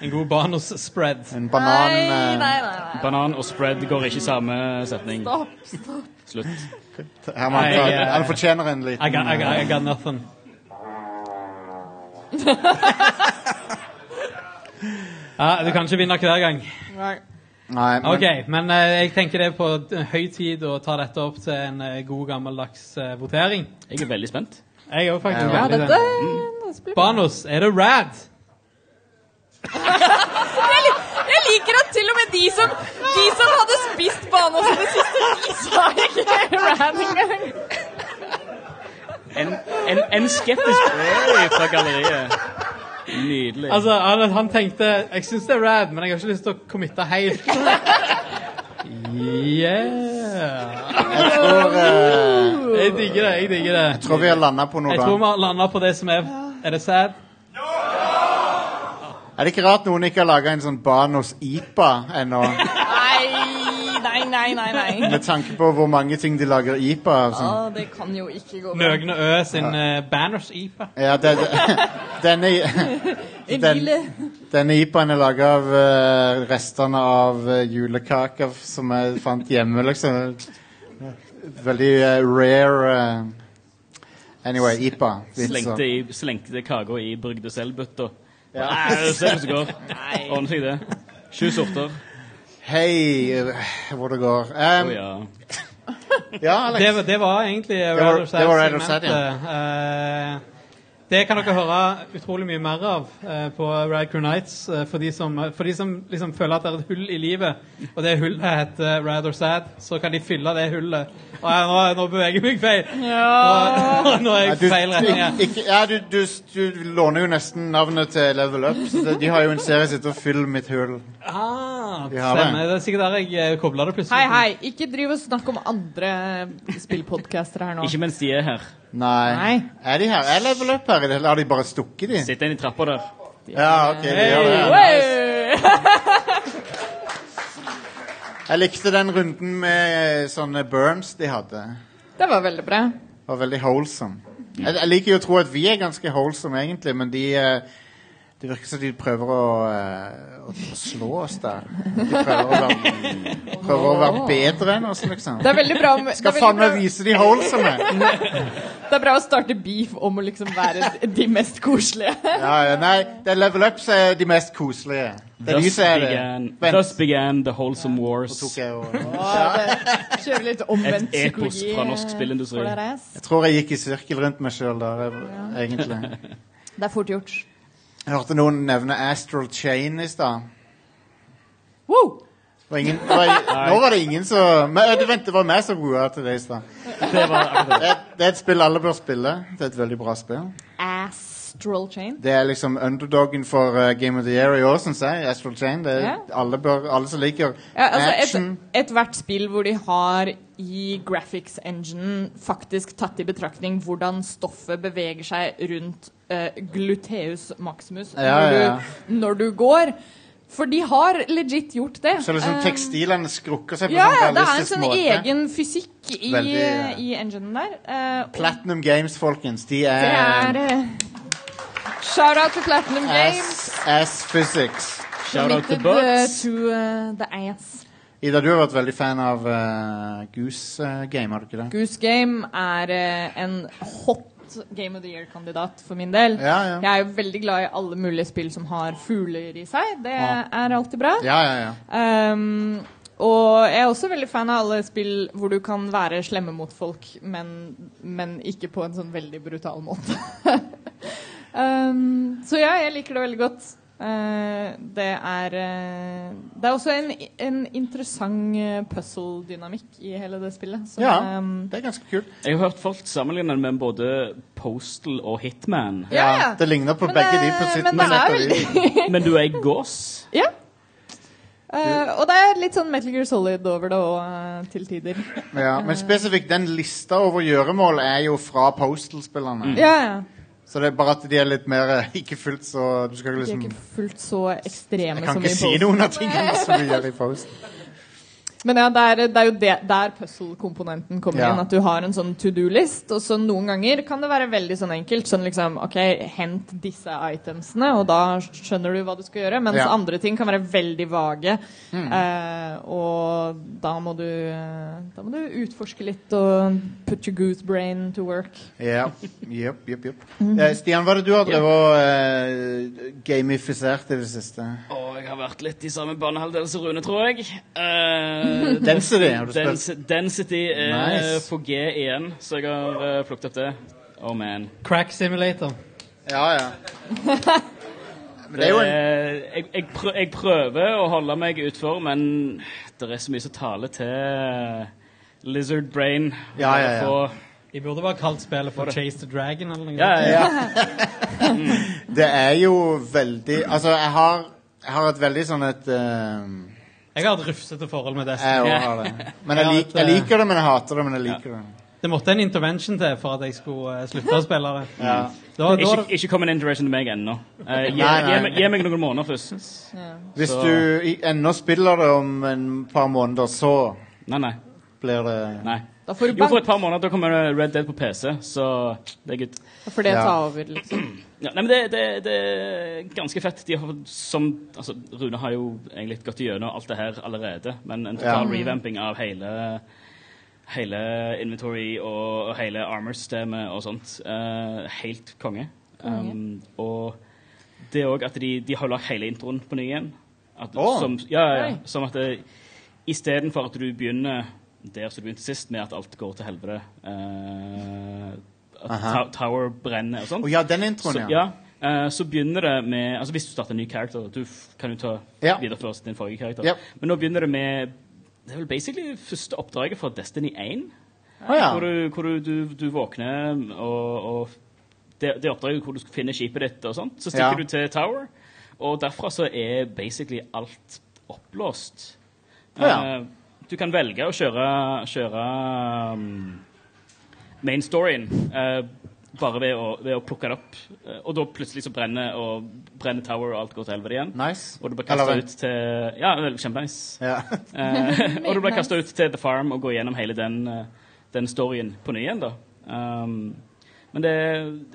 S3: En god Banos-spread.
S2: en banan
S1: Nei, nei,
S2: eh,
S1: nei, nei.
S4: Banan og spread går ikke i samme setning.
S1: Stopp, stopp.
S4: Slutt.
S2: Herman, I,
S3: uh,
S2: Han fortjener en liten
S3: I got, I got, I
S2: eh,
S3: got nothing. Ja, du kan ikke vinne hver gang.
S1: Nei.
S2: Nei, men
S3: Ok, men uh, jeg tenker det er på høy tid å ta dette opp til en uh, god, gammeldags uh, votering.
S4: Jeg er veldig spent.
S3: Jeg er jo faktisk
S1: Ja,
S3: veldig
S1: dette, blir bra.
S3: Banos, er det rad?
S1: Jeg, lik- jeg liker at til og med de som, de som hadde spist Banos i det siste, de sa ikke rad engang.
S4: En, en, en skeptisk fra galleriet. Nydelig.
S3: Altså, han, han tenkte Jeg syns det er rad, men jeg har ikke lyst til å committe helt. Yeah.
S2: jeg tror, eh,
S3: Jeg digger det. Jeg digger det.
S2: jeg tror vi har landa på noe
S3: Jeg tror vi har landa på det som er Er det sad?
S2: Er det ikke rart noen ikke har laga en sånn Banos IPA ennå?
S1: Nei, nei, nei.
S2: Med tanke på hvor mange ting de lager IPA av. Sånn.
S1: Ah, det kan jo ikke gå bra.
S3: Nøgne Ø sin uh, Banners IPA.
S2: Ja, det, det, denne, den, denne IPA-en er laga av uh, restene av uh, julekaker som jeg fant hjemme, liksom. Veldig eh, rare eh, Anyway, IPA.
S4: Slengte, i, slengte kaka i brygde selv-bøtta. Nei, det ser ut som det går. Ordner seg det. Sju sorter.
S2: Hei, hvor det går.
S4: Å
S2: oh,
S4: ja.
S2: ja, Alex.
S3: Det, det var egentlig
S2: var-
S3: Rather Sad
S2: det ja.
S3: Eh, kan dere høre utrolig mye mer av eh, på Rad Crew Nights. eh, for de som, for de som liksom føler at det er et hull i livet, og det hullet heter Rather Sad, så kan de fylle det hullet. Og jeg, nå, nå beveger jeg meg feil. Nå, nå er jeg
S2: du,
S3: feil retning. her.
S2: ikke, ja, du, du, du låner jo nesten navnet til Level Up. Så de har jo en serie som heter 'Fyll mitt hull'.
S3: Ah,
S2: De det.
S3: Det er sikkert der jeg kobler kobla det plutselig.
S1: Hei, hei. Ikke driv og snakk om andre spillpodcaster her nå.
S4: Ikke mens de er her.
S2: Nei.
S1: Nei.
S2: Er de her? Er Level Up her? Eller har de bare stukket de?
S4: Sitter en i trappa der.
S2: Ja, ok, de gjør det.
S1: Hey!
S2: Jeg likte den runden med eh, sånne burns de hadde.
S1: Det var veldig bra.
S2: Det var veldig wholesome. Jeg, jeg liker jo å tro at vi er ganske wholesome, egentlig, men de eh, Det virker som de prøver å, eh, å slå oss der. De prøver å være, prøver å være bedre enn oss, liksom.
S1: Det er veldig bra, om-
S2: Skal faen meg vise de wholesome!
S1: det er bra å starte beef om å liksom være de mest koselige.
S2: Ja, ja, nei, det er level up som er de mest koselige. Det er
S4: Thus
S2: er det.
S4: began, thus began the wholesome wars.
S2: tok jeg og
S1: Kjøre litt omvendt
S4: Et epos fra norsk spillindustri.
S2: Jeg tror jeg gikk i sirkel rundt meg sjøl der, egentlig.
S1: Det er fort gjort.
S2: Jeg hørte noen nevne Astral Chain i stad.
S1: Woo!
S2: Det var ingen- det var- Nå var det ingen som eh, Vent, det var meg som roa til det i stad.
S4: Det
S2: er- et spill alle bør spille. Det er et veldig bra spill.
S1: Astral Chain.
S2: Det er liksom underdogen for uh, Game of the Year i år, syns jeg. Astral Chain. Det er,
S1: Ja.
S2: alle, bør, alle som liker
S1: Ja, altså
S2: action
S1: et, Ethvert spill hvor de har i graphics engine faktisk tatt i betraktning hvordan stoffet beveger seg rundt uh, gluteus maximus
S2: Ja,
S1: når. Du, når du går. For de har legit gjort det.
S2: Så liksom
S1: Eh,
S2: tekstilene skrukker seg på
S1: ja,
S2: sånn
S1: ja, det er en sånn
S2: måte.
S1: egen fysikk i,
S2: Veldig, ja.
S1: i enginen der. Uh,
S2: Platinum Games, folkens, de
S1: er
S2: er
S1: eh, Shout-out to Platinum Games.
S2: ass, physics.
S4: Shout out to Bugs.
S1: to the ass.
S2: Ida, du har vært veldig fan av uh, Goose uh, Game, har du ikke det?
S1: Goose Game er uh, en hot Game of the Year-kandidat for min del.
S2: Ja, ja.
S1: Jeg er jo veldig glad i alle mulige spill som har fugler i seg. Det
S2: Ja.
S1: er alltid bra.
S2: Ja, ja, ja.
S1: Um, og jeg er også veldig fan av alle spill hvor du kan være slemme mot folk, men, men ikke på en sånn veldig brutal måte. um, så ja, jeg liker det veldig godt. Uh, det er uh, Det er også en, en interessant eh, puzzle-dynamikk i hele det spillet. Så,
S2: Ja.
S1: um,
S2: Det er ganske kult.
S4: Jeg har hørt folk sammenligne det med både Postal og Hitman.
S1: Ja, ja.
S2: Det ligner på
S1: Men
S2: begge
S1: det-
S2: de på sitt
S1: men.
S4: Men du er gås.
S1: Ja. Uh, og det er litt sånn Metal Gear Solid over det òg, til tider.
S2: Ja, men spesifikt den lista over gjøremål er jo fra Postal-spillerne.
S1: Ja, ja.
S2: Så det er bare at de er litt mer eh, Ikke fullt så Du skal liksom,
S1: De er
S2: liksom
S1: ikke fullt så ekstreme som i posten.
S2: Jeg kan ikke si noen av tingene som vi gjør i Post.
S1: Men ja, det er, det er jo det, der puzzle-komponenten kommer
S2: Ja.
S1: inn. At du har en sånn to do-list, og så noen ganger kan det være veldig sånn enkelt. Sånn liksom OK, hent disse itemsene, og da skjønner du hva du skal gjøre. Mens
S2: Ja.
S1: andre ting kan være veldig vage, eh, og da må du Da må du utforske litt og put your goose brain to work.
S2: Ja. Jepp, jepp, jepp. Eh, Stian, hva er det du har drevet og eh, gamifisert i det siste?
S4: Å, jeg har vært litt i samme banehalvdel som Rune, tror jeg. Uh,
S2: Density har du spilt.
S4: Dens Density er
S2: Nice.
S4: på G igjen, så jeg har uh, plukket opp det. Oh man.
S3: Crack Simulator.
S2: Ja, ja. Det er
S4: jeg, jeg, prø jeg prøver å holde meg utfor, men det er så mye som taler til Lizard Brain.
S2: Ja, ja, ja.
S3: De burde bare kalt spillet for Chase the Dragon eller noe.
S4: ja, ja.
S2: Det er jo veldig Altså, jeg har, jeg har et veldig sånn et eh,
S3: Jeg har et rufsete forhold med
S2: Jeg også har det. Men jeg,
S3: Ja,
S2: lik, jeg liker det, men jeg hater det, men jeg liker det.
S3: Det måtte en intervention til for at jeg skulle eh, slutte å spille det.
S2: Ja.
S3: Da, da,
S4: Ikke, ikke kom en intervention til meg ennå. Eh, gi, meg- gi meg noen måneder først.
S2: Hvis
S4: Så-
S2: du ennå spiller det om en par måneder, så
S4: Nei, nei.
S2: blir det
S4: nei.
S1: Da får du
S4: Jo, for et par måneder da kommer Red Dead på PC, så det er good.
S1: da får det
S2: tar
S1: ta over, liksom.
S4: Ja, nei, men det, det, det er ganske fett. De har, som, altså, Rune har jo egentlig gått gjennom alt det her allerede, men en total
S2: Ja.
S4: revamping av hele hele inventory og, og hele armor-systemet og sånt. Uh, helt konge. Um, og det òg at de, de har lagd hele introen på ny igjen. At,
S2: Åh.
S4: som, ja, ja. Som at istedenfor at du begynner der som du begynte sist, med at alt går til helvete eh, At Tower brenner og sånt.
S2: Oh, ja, den introen,
S4: Så,
S2: ja.
S4: eh, så begynner det med Altså Hvis du starter en ny character, du kan jo ta
S2: Ja.
S4: videreføres din forrige karakter.
S2: Ja.
S4: Men nå begynner det med Det er vel basically første oppdraget fra Destiny 1.
S2: Ah, ja.
S4: Hvor, du, hvor du, du, du våkner og, og det, det oppdraget hvor du skal finne skipet ditt og sånt. Så stikker
S2: Ja.
S4: du til Tower, og derfra så er basically alt oppblåst.
S2: Ah, ja.
S4: uh, du kan velge å kjøre, kjøre um, main storyen eh, bare ved å, ved å plukke det opp. Eh, og da plutselig så brenner, og brenner Tower, og alt går til helvete igjen.
S2: Nice.
S4: Og du blir
S2: Eller
S4: kasta ut til Ja, kjempenice.
S2: Ja.
S4: Eh, og du ble kasta ut til The Farm og gå gjennom hele den, den storyen på ny igjen. da. Um, men det,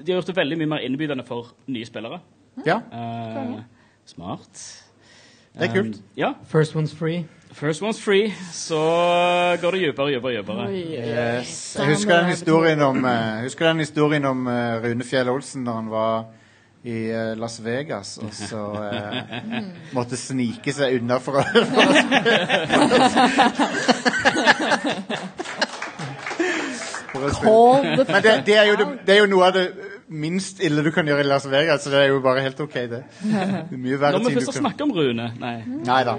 S4: de har gjort det veldig mye mer innbydende for nye spillere.
S2: ja.
S4: Uh, smart.
S2: Det er kult.
S4: Um, ja.
S3: First one's free.
S4: First one's free, så går det dypere og dypere. dypere.
S2: Yes. Jeg husker den historien om, uh, husker den historien om uh, Rune Fjell Olsen da han var i uh, Las Vegas og så mm. måtte snike seg unna for å For å Men det, det, er jo det, det er jo noe av det minst ille du kan gjøre i Las Vegas, så det er jo bare helt OK, det. Det er mye verre
S4: Når vi først
S2: kan
S4: snakker om Rune Nei.
S2: Nei da.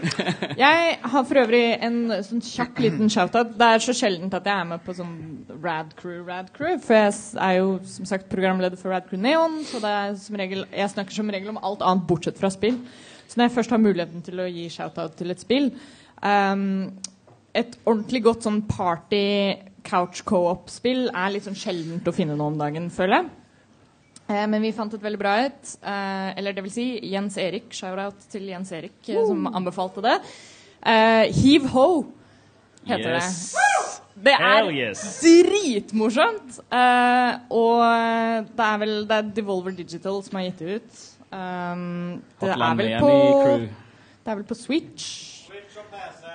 S1: Jeg har for øvrig en sånn kjapp liten shout-out. Det er så sjeldent at jeg er med på sånn Rad Crew, Rad Crew. For jeg er jo som sagt programleder for Rad Crew Neon, så det er som regel, jeg snakker som regel om alt annet bortsett fra spill. Så når jeg først har muligheten til å gi shout-out til et spill um, Et ordentlig godt sånn party couch co-op-spill er litt sånn sjeldent å finne nå om dagen, føler jeg. Eh, men vi fant et veldig bra et. Eh, eller det vil si Jens Erik. Shout-out til Jens Erik, eh, som anbefalte det. Eh, Heave Ho heter
S4: Yes.
S1: det. Det er
S4: yes.
S1: dritmorsomt. Eh, og det er vel det er Devolver Digital som har gitt det ut. Um, det, er vel på, det er vel på Switch.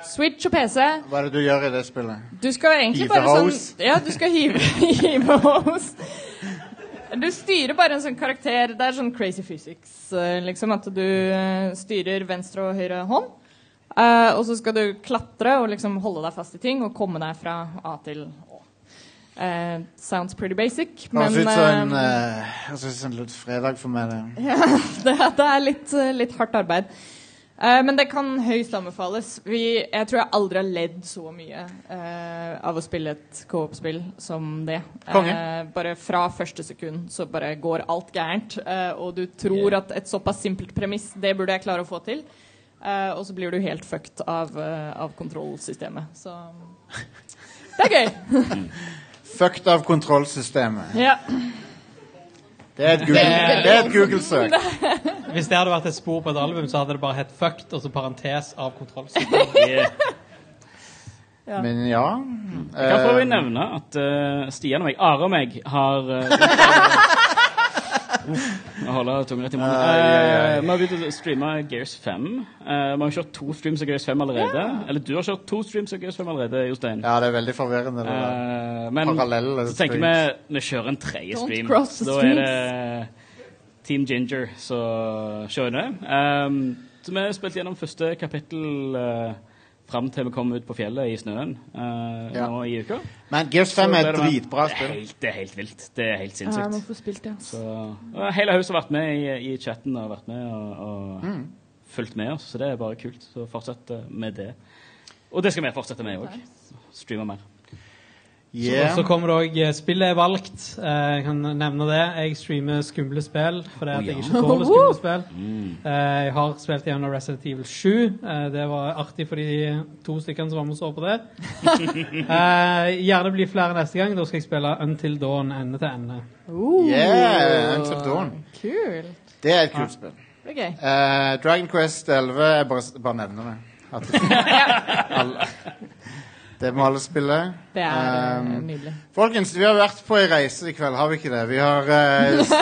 S1: Switch og PC.
S2: Hva er det du gjør i det spillet?
S1: Du skal egentlig
S2: Hive
S1: bare sånn. Ja, du skal hive, hive hos. Du styrer bare en sånn karakter. Det er sånn crazy physics, eh, liksom. At du eh, styrer venstre og høyre hånd. Uh, og så skal du klatre og liksom holde deg fast i ting og komme deg fra A til Å. Uh, sounds pretty basic,
S2: høres
S1: men
S2: ut som en, høres ut som en litt fredag for meg. Det.
S1: det, det er litt, litt hardt arbeid. Eh, men det kan høyst anbefales. Vi, jeg tror jeg aldri har ledd så mye uh, av å spille et co-op-spill som det. Eh, bare fra første sekund så bare går alt gærent. og du tror
S4: Yeah.
S1: at et såpass simpelt premiss, det burde jeg klare å få til. Og så blir du helt fucked av, av kontrollsystemet. Så det er gøy.
S2: Fucked av kontrollsystemet.
S1: ja.
S2: Google- det er et Google-søk.
S3: Hvis det hadde vært et spor på et album, så hadde det bare hett 'fucked' og så parentes av kontrollsystemet.
S4: Yeah.
S1: Ja.
S2: Men ja.
S4: Jeg kan få
S2: Eh,
S4: nevne at uh, Stian og meg, Are og meg, har uh, Jeg holde tunga rett i munnen. Eh, Vi har begynt å streame Gears 5. Eh, vi har kjørt to streams av Gears 5 allerede. Eller du har kjørt to streams av Gears 5 allerede, Jostein.
S2: ja, det er veldig forvirrende. Uh.
S4: Eh, men
S2: Parallelle
S4: så tenker vi vi kjører en tredje stream. Da er det Team Ginger som kjører det. Um, så vi har spilt gjennom første kapittel uh, fram til vi kom ut på fjellet i snøen uh,
S2: Ja.
S4: nå i uka.
S2: Men Gears 5 er et
S4: dritbra
S2: dritbra
S4: Det er helt, det er helt vilt. Det er helt
S1: Ja, jeg må
S4: sinnssykt.
S1: få spilt det. Altså.
S4: Så, og hele huset har vært med i, i chatten og vært med og, og
S2: Mm.
S4: fulgt med oss, så det er bare kult. Så fortsett eh, med det. Og det skal vi fortsette med òg. Streame mer.
S2: Yeah.
S3: Så, så kommer det òg Spillet er valgt. Eh, Jeg kan nevne det. Jeg streamer skumle spill fordi at jeg ikke tåler skumle spill. Eh, Jeg har spilt gjennom Resident Evil 7. Eh, Det var artig for de to stykkene som var med og så på det. Eh, Gjerne bli flere neste gang. Da skal jeg spille Until Dawn ende til ende.
S2: Yeah, Until Dawn.
S1: Kult.
S2: Det er et kult spill.
S1: Okay. Uh.
S2: Eh, Dragon Quest 11 Jeg bare, bare nevner det. At alle, det må alle spille.
S1: Det er
S2: Um,
S1: eh, nydelig.
S2: Folkens, vi har vært på ei reise i kveld, har vi ikke det? Vi har, uh,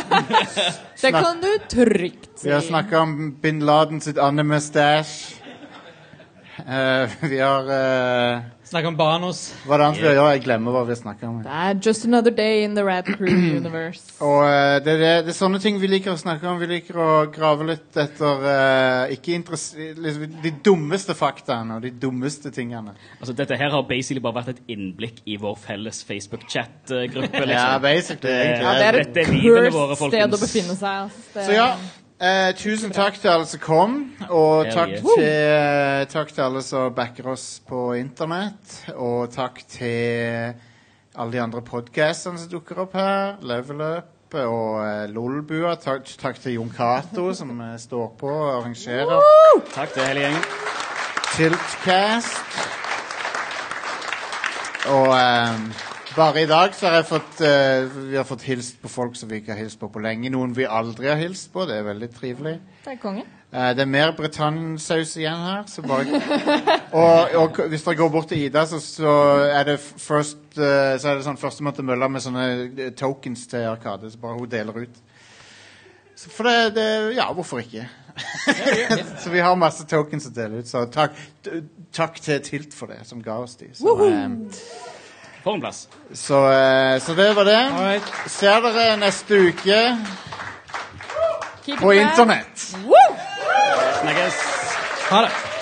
S1: Det kan du trygt si.
S2: vi har snakka om bin Laden sitt anime-stæsj. Uh, vi har eh,
S3: Snakk om Banos.
S2: Hva er det annet vi gjør? Jeg glemmer hva vi snakker om.
S1: Det er just another day in the Rad Crew universe.
S2: Og eh, det, er det, det er sånne ting vi liker å snakke om. Vi liker å grave litt etter eh, ikke interess- liksom, de dummeste faktaene og de dummeste tingene.
S4: Altså, dette her har basically bare vært et innblikk i vår felles Facebook-chat-gruppe. Liksom.
S2: Ja, basically. egentlig.
S1: Ja, det er et
S4: Dette er livene våre,
S1: cursed sted å
S4: folkens.
S1: befinne seg. ass. Det-
S2: Så ja, eh, tusen takk til alle som kom, og takk til, eh, takk til alle som backer oss på internett, og takk til alle de andre podkastene som dukker opp her, Level Up og eh, Lolbua. Takk, takk til Jon Cato, som eh, står på og arrangerer.
S4: Takk til hele gjengen.
S2: Tiltcast. Og eh, bare i dag så har jeg fått uh, Vi har fått hilst på folk som vi ikke har hilst på på lenge. Noen vi aldri har hilst på. Det er veldig trivelig.
S1: Det er konge.
S2: Uh, det er mer bretagnsaus igjen her. Så bare og, og hvis dere går bort til Ida, så, så er det first eh, Så er det sånn førstemann til mølla med sånne tokens til Arkade. Så bare hun deler ut. Så for det, det Ja, hvorfor ikke? så vi har masse tokens å dele ut. Så takk, takk til Tilt for det, som ga oss de. Så, eh,
S4: For en plass.
S2: så, eh, så det var det.
S3: Alright.
S2: Ser dere neste uke
S1: Keep
S2: på internett.
S4: Snakkes.
S3: Ha det.